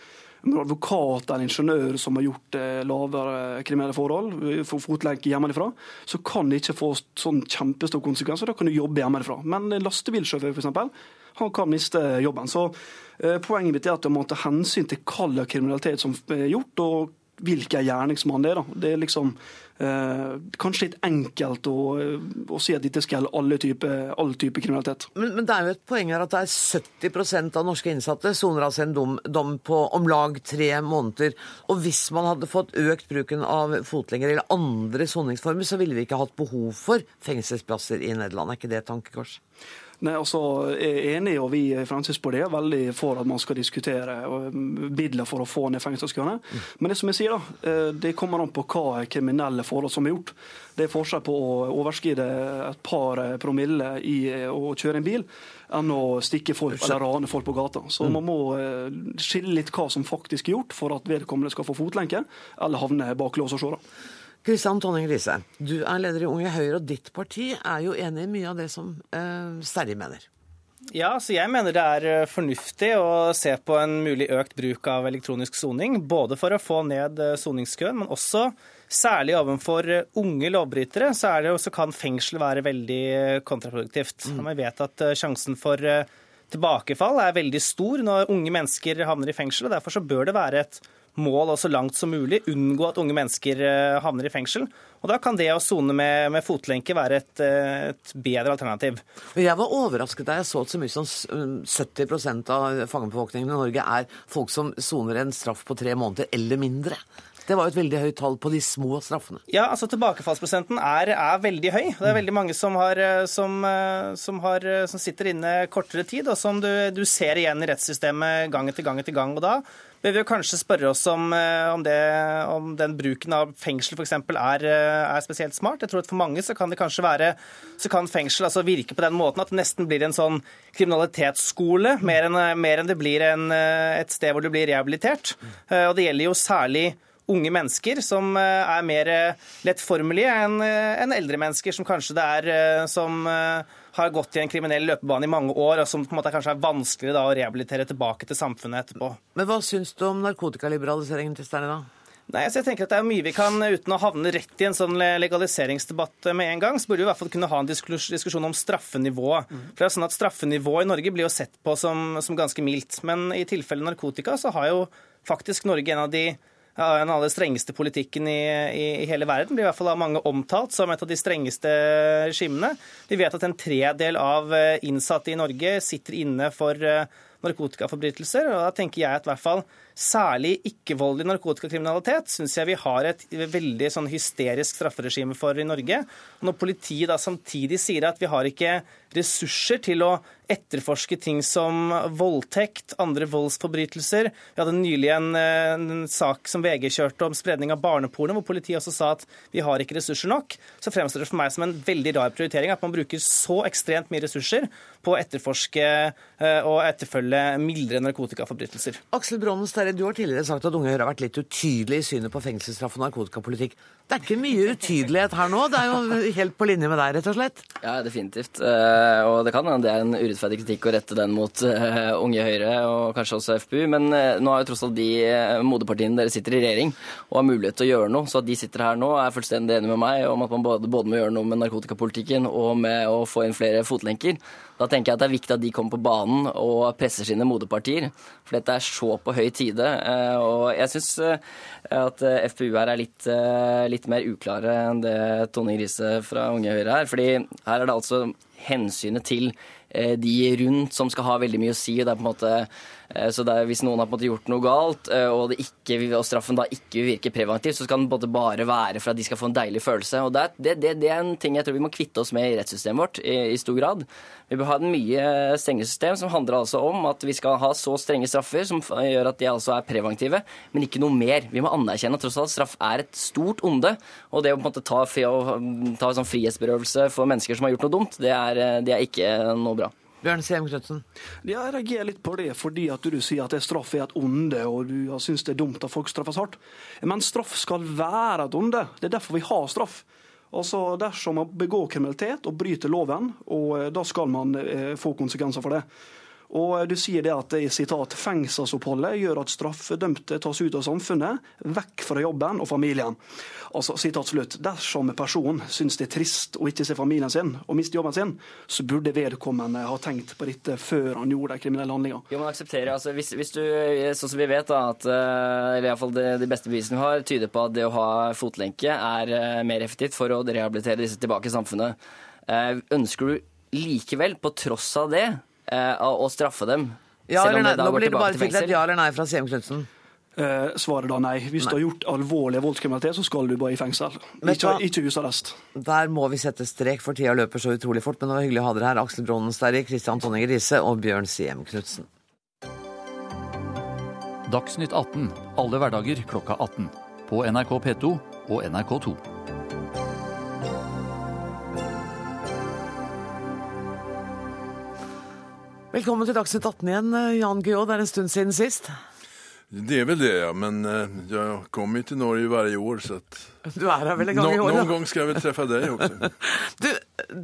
En advokat eller ingeniør som har gjort eh, lavere kriminelle forhold, eh, får fotlenke hjemmefra, så kan det ikke få sånn kjempestor konsekvenser. Da kan du jobbe hjemmefra. Men en lastebilsjåfør, f.eks., han kan miste jobben. Så eh, poenget mitt er at du må ta hensyn til hva slags kriminalitet som er gjort, og hvilken gjerningsmann det er. da. Det er liksom eh, kanskje litt enkelt å, å si at dette skal alle typer all type kriminalitet. Men, men det er jo et poeng her at det er 70% av norske innsatte soner altså en dom, dom på om lag tre måneder. Og hvis man hadde fått økt bruken av fotlenger eller andre soningsformer, så ville vi ikke hatt behov for fengselsplasser i Nederland. Er ikke det et tankekors? Nei, altså, Jeg er enig, og vi i Fremskrittspartiet er veldig for at man skal diskutere eh, midler for å få ned fengselskøene. Men det som jeg sier da, eh, det kommer an på hva kriminelle forhold som er gjort. Det er forskjell på å overskride et par eh, promille i å kjøre en bil, enn å stikke folk eller rane folk på gata. Så man må skille litt hva som faktisk er gjort for at vedkommende skal få fotlenke, eller havne bak lås og slå. Kristian Tonning Riise, du er leder i Unge Høyre, og ditt parti er jo enig i mye av det som eh, Sterri mener. Ja, så jeg mener det er eh, fornuftig å se på en mulig økt bruk av elektronisk soning. Både for å få ned eh, soningskøen, men også særlig overfor eh, unge lovbrytere, så, er det, så kan fengsel være veldig kontraproduktivt. Mm. Vi vet at sjansen for tilbakefall er veldig stor når unge mennesker havner i fengsel. og Derfor så bør det være et mål og så langt som mulig unngå at unge mennesker havner i fengsel. Og Da kan det å sone med, med fotlenke være et, et bedre alternativ. Jeg var overrasket da jeg så at så mye som 70% av fangebefolkningen i Norge er folk som soner en straff på tre måneder eller mindre. Det var jo et veldig høyt tall på de små straffene. Ja, altså Tilbakefallsprosenten er, er veldig høy. Det er veldig mange som, har, eh, som, eh, som, har, eh, som sitter inne kortere tid, og som du, du ser igjen i rettssystemet gang etter gang etter gang. og da vi jo kanskje spørre oss om, eh, om, det, om den bruken av fengsel f.eks. Er, eh, er spesielt smart. Jeg tror at For mange så kan det kanskje være, så kan fengsel altså virke på den måten at det nesten blir en sånn kriminalitetsskole, mer enn, mer enn det blir en, eh, et sted hvor du blir rehabilitert. Eh, Og Det gjelder jo særlig unge mennesker som er mer lettformelige enn eldre mennesker, som kanskje det er som har gått i en kriminell løpebane i mange år, og som på en måte kanskje er vanskeligere da å rehabilitere tilbake til samfunnet etterpå. Men hva syns du om narkotikaliberaliseringen til Sterne, da? Nei, altså jeg tenker at Det er mye vi kan, uten å havne rett i en sånn legaliseringsdebatt med en gang, så burde vi i hvert fall kunne ha en diskusjon om straffenivået. For det er sånn at Straffenivået i Norge blir jo sett på som, som ganske mildt. Men i tilfelle narkotika så har jo faktisk Norge en av de ja, en av de strengeste politikken i, i, i hele verden. Blir i hvert fall av mange omtalt som et av de strengeste regimene. Vi vet at en tredel av eh, innsatte i Norge sitter inne for eh, narkotikaforbrytelser. og da tenker jeg at i hvert fall Særlig ikke-voldelig narkotikakriminalitet syns jeg vi har et veldig sånn hysterisk strafferegime for i Norge. Når politiet da samtidig sier at vi har ikke ressurser til å etterforske ting som voldtekt, andre voldsforbrytelser. Vi hadde nylig en, en sak som VG kjørte om spredning av barneporno, hvor politiet også sa at vi har ikke ressurser nok. Så fremstår det for meg som en veldig rar prioritering at man bruker så ekstremt mye ressurser på å etterforske eh, og etterfølge mildere narkotikaforbrytelser. Aksel Brånen Sterre, du har tidligere sagt at Unge Høyre har vært litt utydelig i synet på fengselsstraff og narkotikapolitikk. Det er ikke mye utydelighet her nå? Det er jo helt på linje med deg, rett og slett? Ja, definitivt. Eh, og det kan hende det er en urettferdig kritikk å rette den mot eh, Unge Høyre og kanskje også FPU, men nå har jo tross alt de moderpartiene dere sitter i regjering og har mulighet til å gjøre noe. Så at de sitter her nå er fullstendig enig med meg om at man både, både må gjøre noe med narkotikapolitikken og med å få inn flere fotlenker. Da tenker jeg at det er viktig at de kommer på banen og presser sine moderpartier. For dette er så på høy tide. Og jeg syns at FPU her er litt, litt mer uklare enn det Tonning Grise fra Unge Høyre er. fordi her er det altså hensynet til eh, de rundt som skal ha veldig mye å si. og det er på en måte Eh, så er, Hvis noen har på en måte gjort noe galt, eh, og, ikke, og straffen da ikke virker preventivt, så skal den bare være for at de skal få en deilig følelse. og Det, det, det, det er en ting jeg tror vi må kvitte oss med i rettssystemet vårt i, i stor grad. Vi bør ha et mye strengere system som handler altså om at vi skal ha så strenge straffer som gjør at de altså er preventive, men ikke noe mer. Vi må anerkjenne tross alt straff er et stort onde. Og det å på en måte ta, ta sånn frihetsberøvelse for mennesker som har gjort noe dumt, det er, det er ikke noe bra. Bjørn Siem Knutsen? Ja, jeg reagerer litt på det fordi at du sier at straff er et onde, og du syns det er dumt at folk straffes hardt. Men straff skal være et onde. Det er derfor vi har straff. Altså, Dersom man begår kriminalitet og bryter loven, og eh, da skal man eh, få konsekvenser for det. Og Du sier det at sitat, fengselsoppholdet gjør at straffedømte tas ut av samfunnet, vekk fra jobben og familien. Altså, sitat slutt. Dersom en person syns det er trist å ikke se familien sin og miste jobben sin, så burde vedkommende ha tenkt på dette før han gjorde de kriminelle handlingene. Jo, man aksepterer, altså, hvis, hvis, du, sånn som vi vet, da, at eh, eller iallfall fall det, de beste bevisene vi har, tyder på at det å ha fotlenke er eh, mer effektivt for å rehabilitere disse tilbake i samfunnet. Eh, ønsker du likevel, på tross av det, å straffe dem? Ja eller nei? Nå blir det bare fikk et ja eller nei fra Siem Knutsen. Eh, svaret da nei. Hvis nei. du har gjort alvorlig voldskriminalitet, så skal du bare i fengsel. Ikke, ikke husarrest. Der må vi sette strek, for tida løper så utrolig fort. Men det var hyggelig å ha dere her, Aksel Bronnen Sterri, Kristian Tonning Riise og Bjørn Siem Knutsen. Dagsnytt 18 alle hverdager klokka 18. På NRK P2 og NRK2. Velkommen til Dagsnytt 18 igjen, Jan Guillaud. Det er en stund siden sist. Det er vel det, ja. men jeg kommer jo til Norge hver år. Så. Du er her vel en gang no, i året? Noen gang skal jeg vel treffe deg også. du,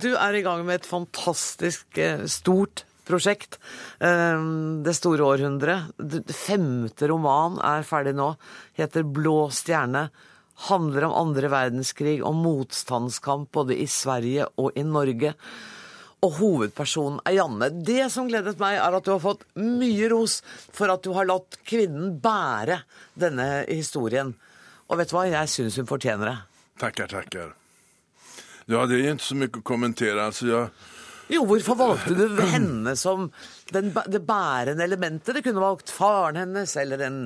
du, er i gang med et fantastisk eh, stort prosjekt. Eh, det store århundret. Femte roman er ferdig nå. Heter Blå stjerne. Handler om andre verdenskrig, om motstandskamp både i Sverige og i Norge og hovedpersonen er Janne. Det som gledet meg, er at du har fått mye ros for at du har latt kvinnen bære denne historien. Og vet du hva, jeg syns hun fortjener det. Takker, takker. Ja, det er ikke så mye å kommentere. Altså, jeg... Jo, hvorfor valgte du henne som den, det bærende elementet? Det kunne valgt faren hennes eller en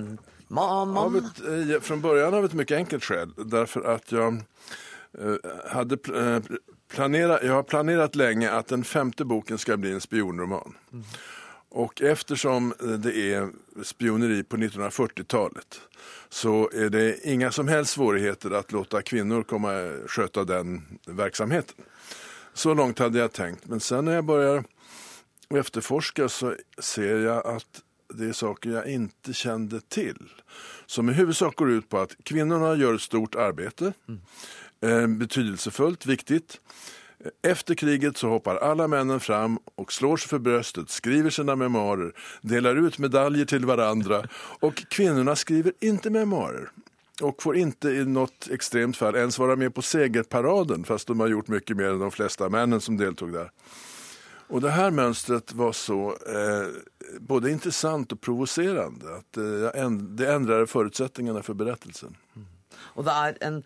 mann. Av et, eh, fra begynnelsen av et mye enkelt skjell. Derfor at jeg uh, hadde uh, planera, jag har planerat länge att den femte boken ska bli en spionroman. Mm. Och eftersom det är spioneri på 1940-talet så är det inga som helst svårigheter att låta kvinnor komma sköta den verksamheten. Så långt hade jag tänkt. Men sen när jag börjar efterforska så ser jag att det är saker jag inte kände till. Som i huvudsak går ut på att kvinnorna gör ett stort arbete. Mm. Eh, betydelsefullt, viktigt. Efter kriget så hoppar alla männen fram och slår sig för bröstet, skriver sina memoarer, delar ut medaljer till varandra och kvinnorna skriver inte memoarer och får inte i något extremt fall ens vara med på segerparaden fast de har gjort mycket mer än de flesta männen som deltog där. Och det här mönstret var så eh, både intressant och provocerande att eh, det ändrade förutsättningarna för berättelsen. Mm. Och det är en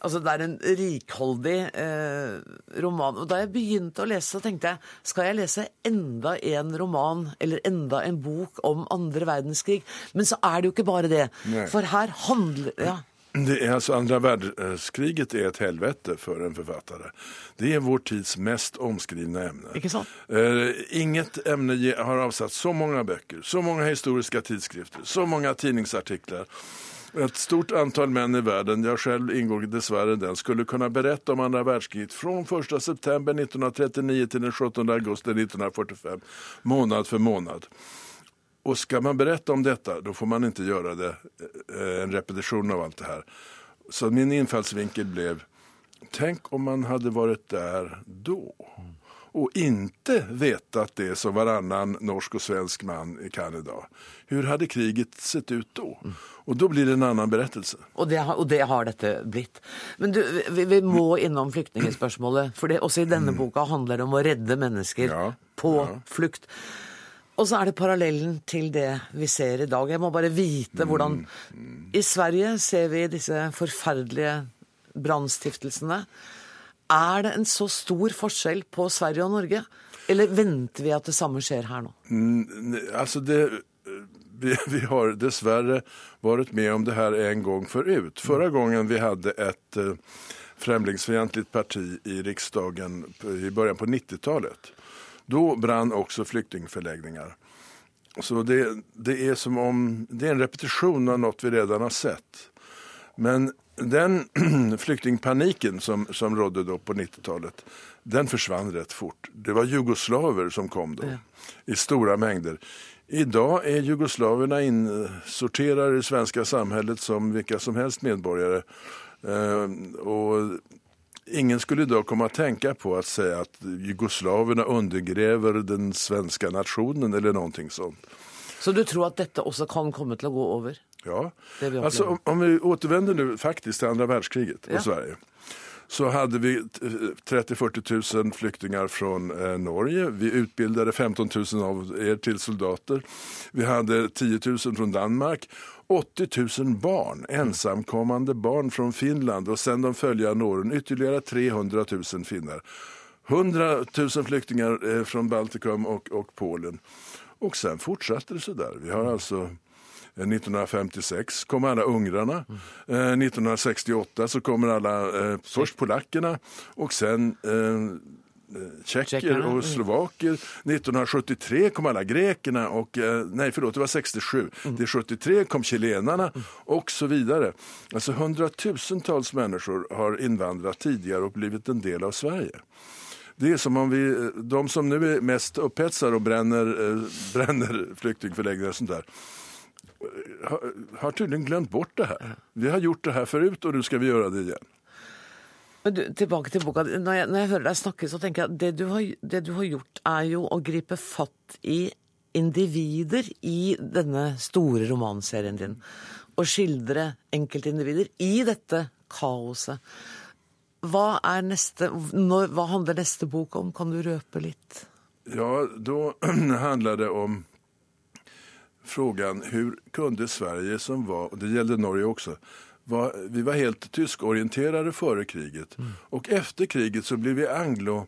Altså, det er en rikholdig eh, roman. Og da jeg begynte å lese, så tenkte jeg skal jeg lese enda en roman eller enda en bok om andre verdenskrig? Men så er det jo ikke bare det. Nei. For her handler ja. Det er altså andra världskriget er et helvete for en forfatter. Det er vår tids mest omskrivne emne. Ikke sant? Eh, inget emne har avsatt så mange bøker, så mange historiske tidskrifter, så mange tidningsartiklar. Ett stort antal män i världen, jag själv ingår dessvärre den, skulle kunna berätta om andra världskriget från 1 september 1939 till den 17 augusti 1945, månad för månad. Och ska man berätta om detta, då får man inte göra det eh, en repetition av allt det här. Så min infallsvinkel blev, tänk om man hade varit där då och inte vetat det som varannan norsk och svensk man i Canada. Hur hade kriget sett ut då? Och då blir det en annen berättelse. Og det, har, og det har dette blitt. Men du, vi, vi må innom flyktningspørsmålet. For det, også i denne boka handler det om å redde mennesker på flukt. Og så er det parallellen til det vi ser i dag. Jeg må bare vite hvordan I Sverige ser vi disse forferdelige brannstiftelsene. Er det en så stor forskjell på Sverige og Norge? Eller venter vi at det samme skjer her nå? Mm, altså det, vi, vi har dessverre vært med om det her en gang forut. Forrige gangen vi hadde et eh, främlingsfientligt parti i riksdagen i början på 90-talet. da brann også flyktningforlegninger. Så det, det er som om det er en repetisjon av noe vi redan har sett. Men den flyktingpaniken som, som rådde da på 90-talet, den forsvant rett fort. Det var jugoslaver som kom då i store mengder. I dag er jugoslaverne insorterade i det svenske samfunnet som hvilke som helst medborgere. og ingen skulle da komme å tenke på å si at jugoslaverne undergrever den svenske nasjonen, eller noe sånt. Så du tror at dette også kan komme til å gå over? Ja, altså alltså om, om vi återvänder nu faktiskt till andra världskriget och Ja. Sverige. Så hade vi eh, 30-40 000 flyktingar från eh, Norge. Vi utbildade 15 000 av er till soldater. Vi hade 10 000 från Danmark. 80 000 barn, ensamkommande barn från Finland och sen de följande åren ytterligare 300 000 finnar. 100 000 flyktingar eh, från Baltikum och, och Polen. Och sen fortsatte det så där. Vi har alltså 1956 kom alla ungrarna. Eh, 1968 så kommer alla, eh, först polackerna och sen eh, og tjecker mm. och slovaker. 1973 kom alla grekerna och, eh, nej förlåt det var 67. Det er 73 kom chilenarna och så vidare. Alltså hundratusentals människor har invandrat tidigare och blivit en del av Sverige. Det är som om vi, de som nu är mest upphetsade och bränner, eh, bränner flyktingförläggningar och sånt där eh, har, tydeligvis glemt bort det her. Vi har gjort det her forut, og nå skal vi gjøre det igjen. Men du, tilbake til boka. Når jeg, når jeg hører deg snakke, så tenker jeg at det du, har, det du har gjort, er jo å gripe fatt i individer i denne store romanserien din. Og skildre enkeltindivider i dette kaoset. Hva, er neste, når, hva handler neste bok om? Kan du røpe litt? Ja, da handler det om frågan hur kunde Sverige som var, och det gällde Norge också, var, vi var helt tyskorienterade före kriget och efter kriget så blev vi anglo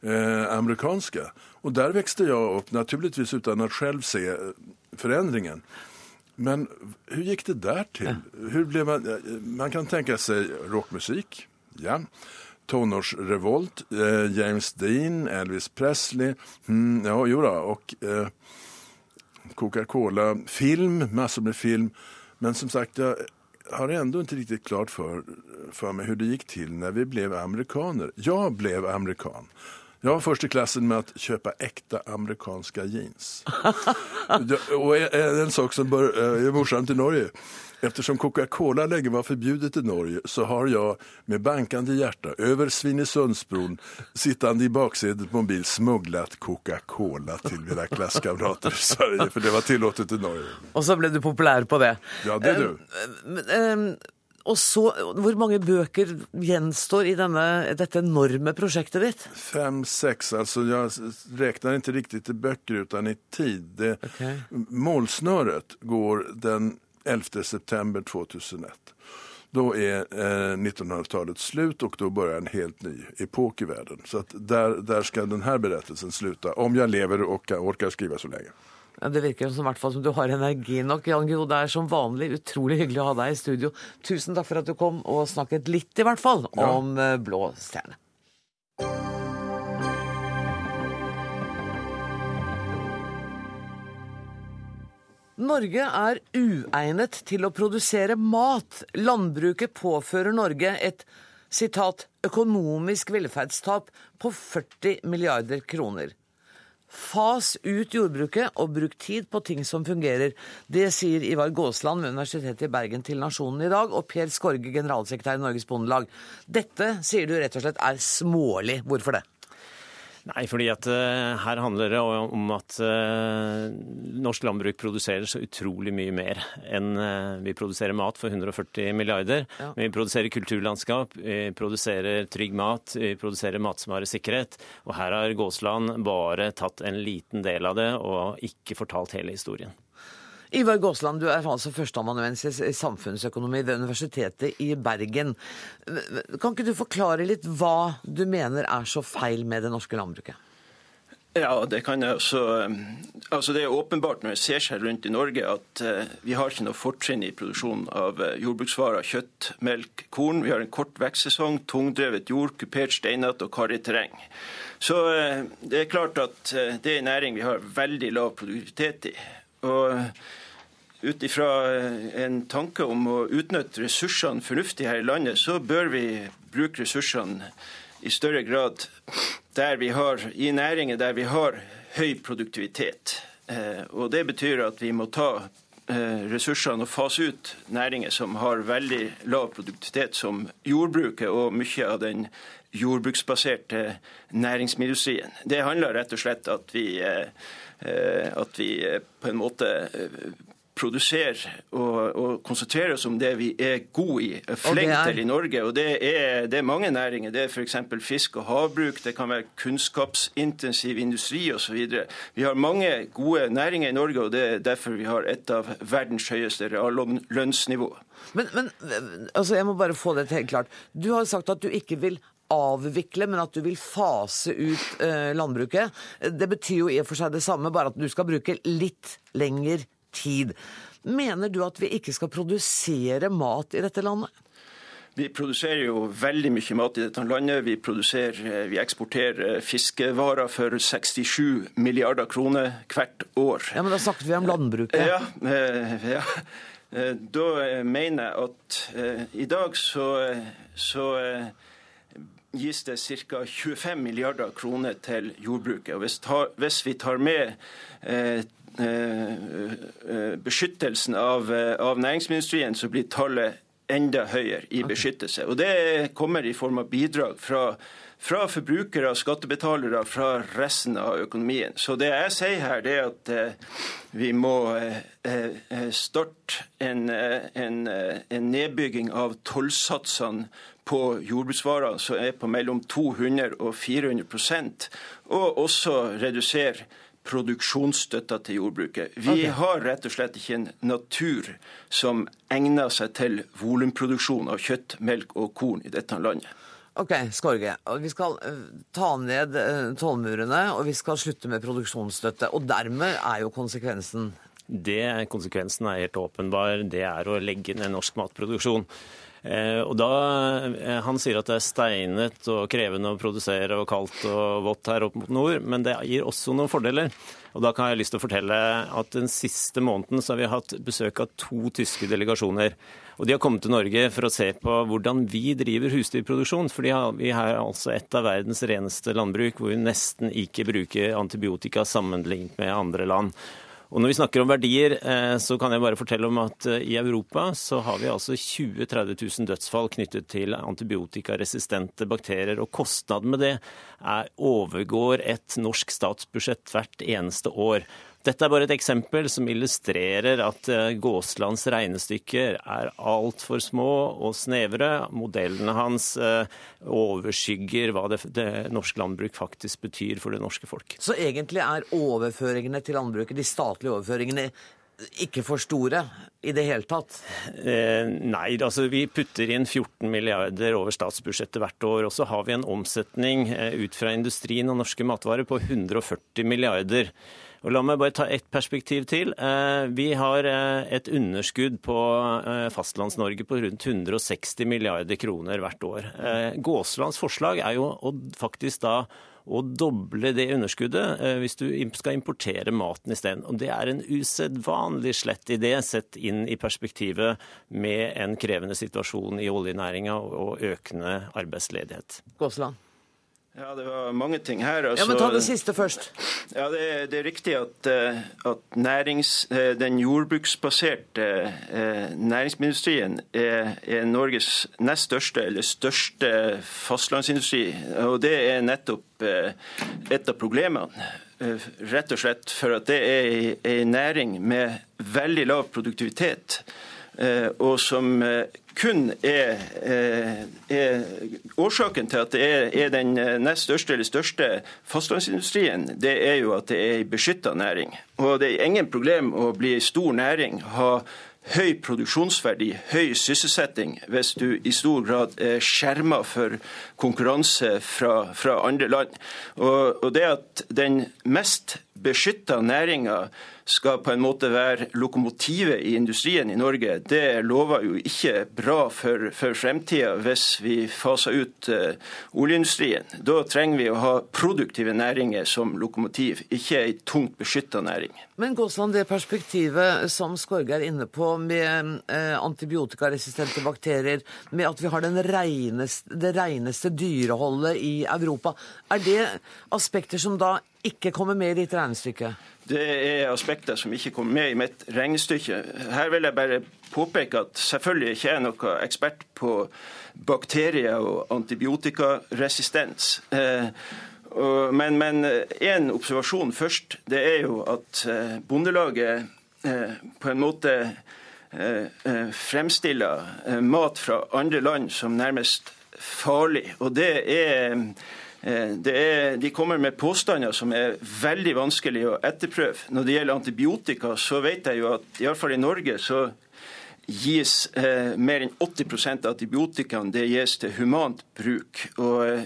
eh, amerikanska. Och där växte jag upp, naturligtvis utan att själv se eh, förändringen. Men hur gick det där till? Hur blev man, eh, man kan tänka sig rockmusik, ja. Tonårsrevolt, eh, James Dean, Elvis Presley, mm, ja, jo då, och eh, Coca-Cola, film, massor med film. Men som sagt, jag har ändå inte riktigt klart för, för mig hur det gick till när vi blev amerikaner. Jag blev amerikan. Jag var först i klassen med att köpa äkta amerikanska jeans. Och en en sak som bör, eh, är morsamt i Norge. Eftersom Coca-Cola länge var förbjudet i Norge så har jag med bankande hjärta över Svinesundsbron sittande i baksätet på en bil smugglat Coca-Cola til mina klasskamrater i Sverige. for det var tillåtet i Norge. Og så ble du populær på det. Ja, det du. Um, um, og så, Hvor mange bøker gjenstår i denne, dette enorme prosjektet ditt? Fem-seks. altså Jeg regner ikke riktig i bøker, men i tid. Det, Målsnöret går den 11 september 2001. da er eh, 1900-tallet slutt, og da begynner en helt ny epok i verden. Så at der, der skal denne berettelsen slutte, om jeg lever og orker skrive så lenge. Ja, det virker som, hvert fall som du har energi nok. Jan Gro, det er som vanlig utrolig hyggelig å ha deg i studio. Tusen takk for at du kom og snakket litt, i hvert fall, om ja. Blå stjerne. Norge er uegnet til å produsere mat. Landbruket påfører Norge et sitat, økonomisk velferdstap på 40 milliarder kroner. Fas ut jordbruket og bruk tid på ting som fungerer. Det sier Ivar Gåsland ved Universitetet i Bergen til Nasjonen i dag, og Per Skorge, generalsekretær i Norges Bondelag. Dette sier du rett og slett er smålig. Hvorfor det? Nei, fordi at uh, her handler det om at uh, norsk landbruk produserer så utrolig mye mer enn uh, vi produserer mat for 140 milliarder. Ja. Vi produserer kulturlandskap, vi produserer trygg mat, vi produserer matvaresikkerhet. Og her har Gåsland bare tatt en liten del av det og ikke fortalt hele historien. Ivar Gåsland, du er altså førsteamanuensis i samfunnsøkonomi ved Universitetet i Bergen. Kan ikke du forklare litt hva du mener er så feil med det norske landbruket? Ja, det kan jeg også. Altså Det er åpenbart når jeg ser seg rundt i Norge at eh, vi har ikke noe fortrinn i produksjonen av eh, jordbruksvarer, kjøtt, melk, korn. Vi har en kort vekstsesong, tungdrevet jord, kupert steinete og karrig terreng. Så eh, det er klart at det er en næring vi har veldig lav produktivitet i. Og ut ifra eh, en tanke om å utnytte ressursene fornuftig her i landet, så bør vi bruke ressursene i større grad der vi har, i næringer der vi har høy produktivitet. Eh, Og Det betyr at vi må ta eh, ressursene og fase ut næringer som har veldig lav produktivitet, som jordbruket og mye av den jordbruksbaserte næringsmiddelindustrien. Det handler rett og slett at vi, at vi på en måte produserer og, og konsentrerer oss om det vi er gode i, flinke er- til i Norge. Og det er, det er mange næringer. Det er f.eks. fisk og havbruk, det kan være kunnskapsintensiv industri osv. Vi har mange gode næringer i Norge, og det er derfor vi har et av verdens høyeste reallønnsnivå. Men, men altså, jeg må bare få det helt klart. Du har sagt at du ikke vil avvikle, men at du vil fase ut eh, landbruket. Det betyr jo i og for seg det samme, bare at du skal bruke litt lengre tid. Mener du at vi ikke skal produsere mat i dette landet? Vi produserer jo veldig mye mat i dette landet. Vi, vi eksporterer fiskevarer for 67 milliarder kroner hvert år. Ja, men Da snakket vi om landbruket. Ja, eh, ja. Eh, Da eh, mener jeg at eh, i dag så, eh, så eh, gis det ca. 25 milliarder kroner til jordbruket. Og hvis, ta, hvis vi tar med eh, eh, eh, beskyttelsen av, eh, av næringsmiddelindustrien, så blir tallet enda høyere i beskyttelse. Og det kommer i form av bidrag fra, fra forbrukere, skattebetalere, fra resten av økonomien. Så det jeg sier her, det er at eh, vi må eh, eh, starte en, eh, en, eh, en nedbygging av tollsatsene på jordbruksvarer som er på mellom 200 og 400 prosent, og også redusere produksjonsstøtta til jordbruket. Vi okay. har rett og slett ikke en natur som egner seg til volumproduksjon av kjøtt, melk og korn i dette landet. Ok, Skorge. Vi skal eh, ta ned eh, tollmurene, og vi skal slutte med produksjonsstøtte. Og dermed er jo konsekvensen Det, konsekvensen er helt åpenbar. Det er å legge ned norsk matproduksjon. Eh, og da, eh, Han sier at det er steinet og krevende å produsere og kaldt og vått her opp mot nord, men det gir også noen fordeler. Og Da kan jeg lyst til å fortelle at den siste måneden så har vi hatt besøk av to tyske delegasjoner. Og De har kommet til Norge for å se på hvordan vi driver husdyrproduksjon. For vi har altså et av verdens reneste landbruk, hvor vi nesten ikke bruker antibiotika sammenlignet med andre land. Og når vi snakker om verdier, eh, så kan jeg bare fortelle om at eh, i Europa så har vi altså 20 000-30 000 dødsfall knyttet til antibiotikaresistente bakterier. Og kostnaden med det er, overgår et norsk statsbudsjett hvert eneste år. Dette er bare et eksempel som illustrerer at eh, Gåslands regnestykker er altfor små og snevre. Modellene hans eh, overskygger hva det, det norske landbruk faktisk betyr for det norske folk. Så egentlig er overføringene til landbruket, de statlige overføringene, ikke for store i det hele tatt? Eh, nei, altså vi putter inn 14 milliarder over statsbudsjettet hvert år. Og så har vi en omsetning eh, ut fra industrien og norske matvarer på 140 milliarder. Og La meg bare ta ett perspektiv til. Eh, vi har eh, et underskudd på eh, Fastlands-Norge på rundt 160 milliarder kroner hvert år. Gåslands forslag er jo faktisk da å doble det underskuddet hvis du skal importere maten isteden. Og det er en usedvanlig slett idé sett inn i perspektivet med en krevende situasjon i oljenæringa og økende arbeidsledighet. Gåsland. Ja, det var mange ting her. Altså, ja, men Ta det siste først. Ja, Det, det er riktig at, eh, at nærings, eh, den jordbruksbaserte næringsindustrien næringsmiddelindustrien er, er, Norges nest største eller største fastlandsindustri. Og det er nettopp et av problemene. Rett og slett for at det er en næring med veldig lav produktivitet. Og som kun er, eh, er, Årsaken til at det er, er, den nest største eller største fastlandsindustrien, det er jo at det er en beskytta næring. Og det er ingen problem å bli stor næring, ha høy produksjonsverdi, høy sysselsetting, hvis du i stor grad er skjerma for konkurranse fra, fra andre land. Og, og det at den mest beskytta næringa skal på en måte være lokomotivet i industrien i Norge, det lover jo ikke bra for, for fremtida hvis vi faser ut uh, oljeindustrien. Da trenger vi å ha produktive næringer som lokomotiv, ikke ei tungt beskytta næring. Men Gåsland, det perspektivet som Skorge er inne på med uh, antibiotikaresistente bakterier, med at vi har reineste, det reineste dyreholdet i Europa, er det aspekter som da ikke kommer med i ditt regnestykke? Det er aspekter som ikke kommer med i mitt regnestykke. Her vil jeg bare påpeke at selvfølgelig ikke er noen ekspert på bakterier og antibiotikaresistens. Eh, men, men en observasjon først. Det er jo at eh, Bondelaget eh, på en måte fremstiller mat fra andre land som nærmest farlig. Og det er Eh, er, de kommer med påstander som er veldig vanskelig å etterprøve. Når det gjelder antibiotika, så vet jeg jo at iallfall i Norge så gis eh, mer enn 80% av antibiotikaen det gis til humant bruk. Og eh,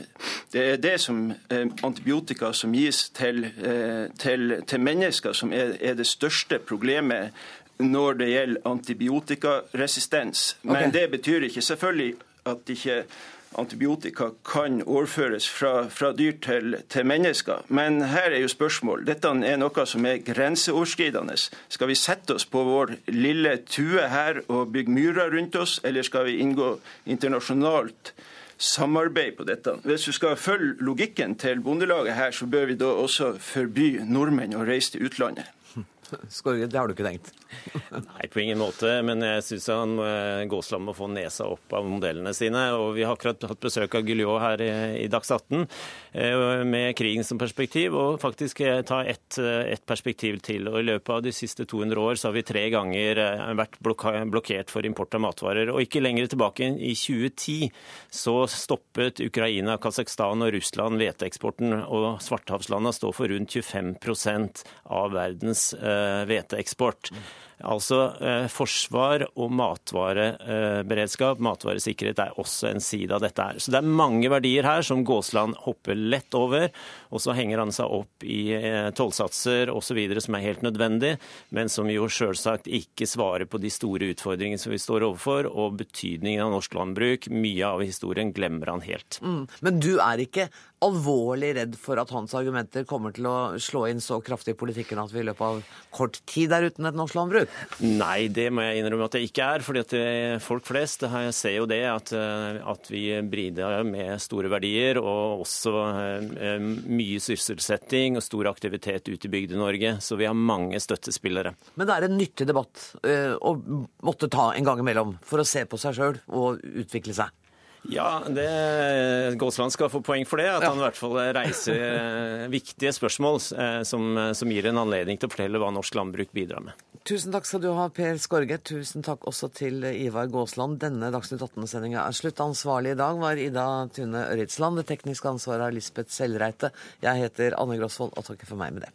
det er det som eh, antibiotika som gis til, eh, til, til mennesker, som er, er, det største problemet når det gjelder antibiotikaresistens. Men okay. det betyr ikke selvfølgelig at ikke antibiotika kan overføres fra, fra dyr til, til, mennesker. Men her er jo spørsmål. Dette er noe som er grenseoverskridende. Skal vi sette oss på vår lille tue her og bygge myrer rundt oss, eller skal vi inngå internasjonalt samarbeid på dette? Hvis du skal følge logikken til Bondelaget her, så bør vi da også forby nordmenn å reise til utlandet. Det har du ikke tenkt? Nei, på ingen måte. Men jeg syns han Gåsland må få nesa opp av modellene sine. Og vi har akkurat hatt besøk av Guillot her i, Dags 18 eh, med krigen som perspektiv. Og faktisk eh, ta ett et perspektiv til. Og I løpet av de siste 200 år så har vi tre ganger vært blokkert for import av matvarer. Og ikke lenger tilbake i 2010 så stoppet Ukraina, Kasakhstan og Russland hveteeksporten. Og Svartehavslandene står for rundt 25% av verdens hveteeksport. Altså eh, forsvar og matvareberedskap, matvaresikkerhet, er også en side av dette her. Så det er mange verdier her som Gåsland hopper lett over. Og så henger han seg opp i eh, tollsatser osv. som er helt nødvendig, men som jo selvsagt ikke svarer på de store utfordringene som vi står overfor, og betydningen av norsk landbruk. Mye av historien glemmer han helt. Mm. Men du er ikke alvorlig redd for at hans argumenter kommer til å slå inn så kraftig i politikken at vi i løpet av kort tid er uten et norsk landbruk? Nei, det må jeg innrømme at jeg ikke er. fordi at folk flest ser jo det at, eh, at vi bidrar med store verdier og også eh, mye sysselsetting og stor aktivitet ute i Bygde-Norge. Så vi har mange støttespillere. Men det er en nyttig debatt eh, å måtte ta en gang imellom for å se på seg sjøl og utvikle seg. Ja, det, Gåsland skal få poeng for det. At han i hvert fall reiser eh, viktige spørsmål eh, som, som, gir en anledning til å fortelle hva norsk landbruk bidrar med. Tusen takk skal du ha, Per Skorge. Tusen takk også til Ivar Gåsland. Denne Dagsnytt 18-sendinga er slutt. Ansvarlig i dag var Ida Tune Ørritsland. Det tekniske ansvaret har Lisbeth Sellreite. Jeg heter Anne Grosvold og takker for meg med det.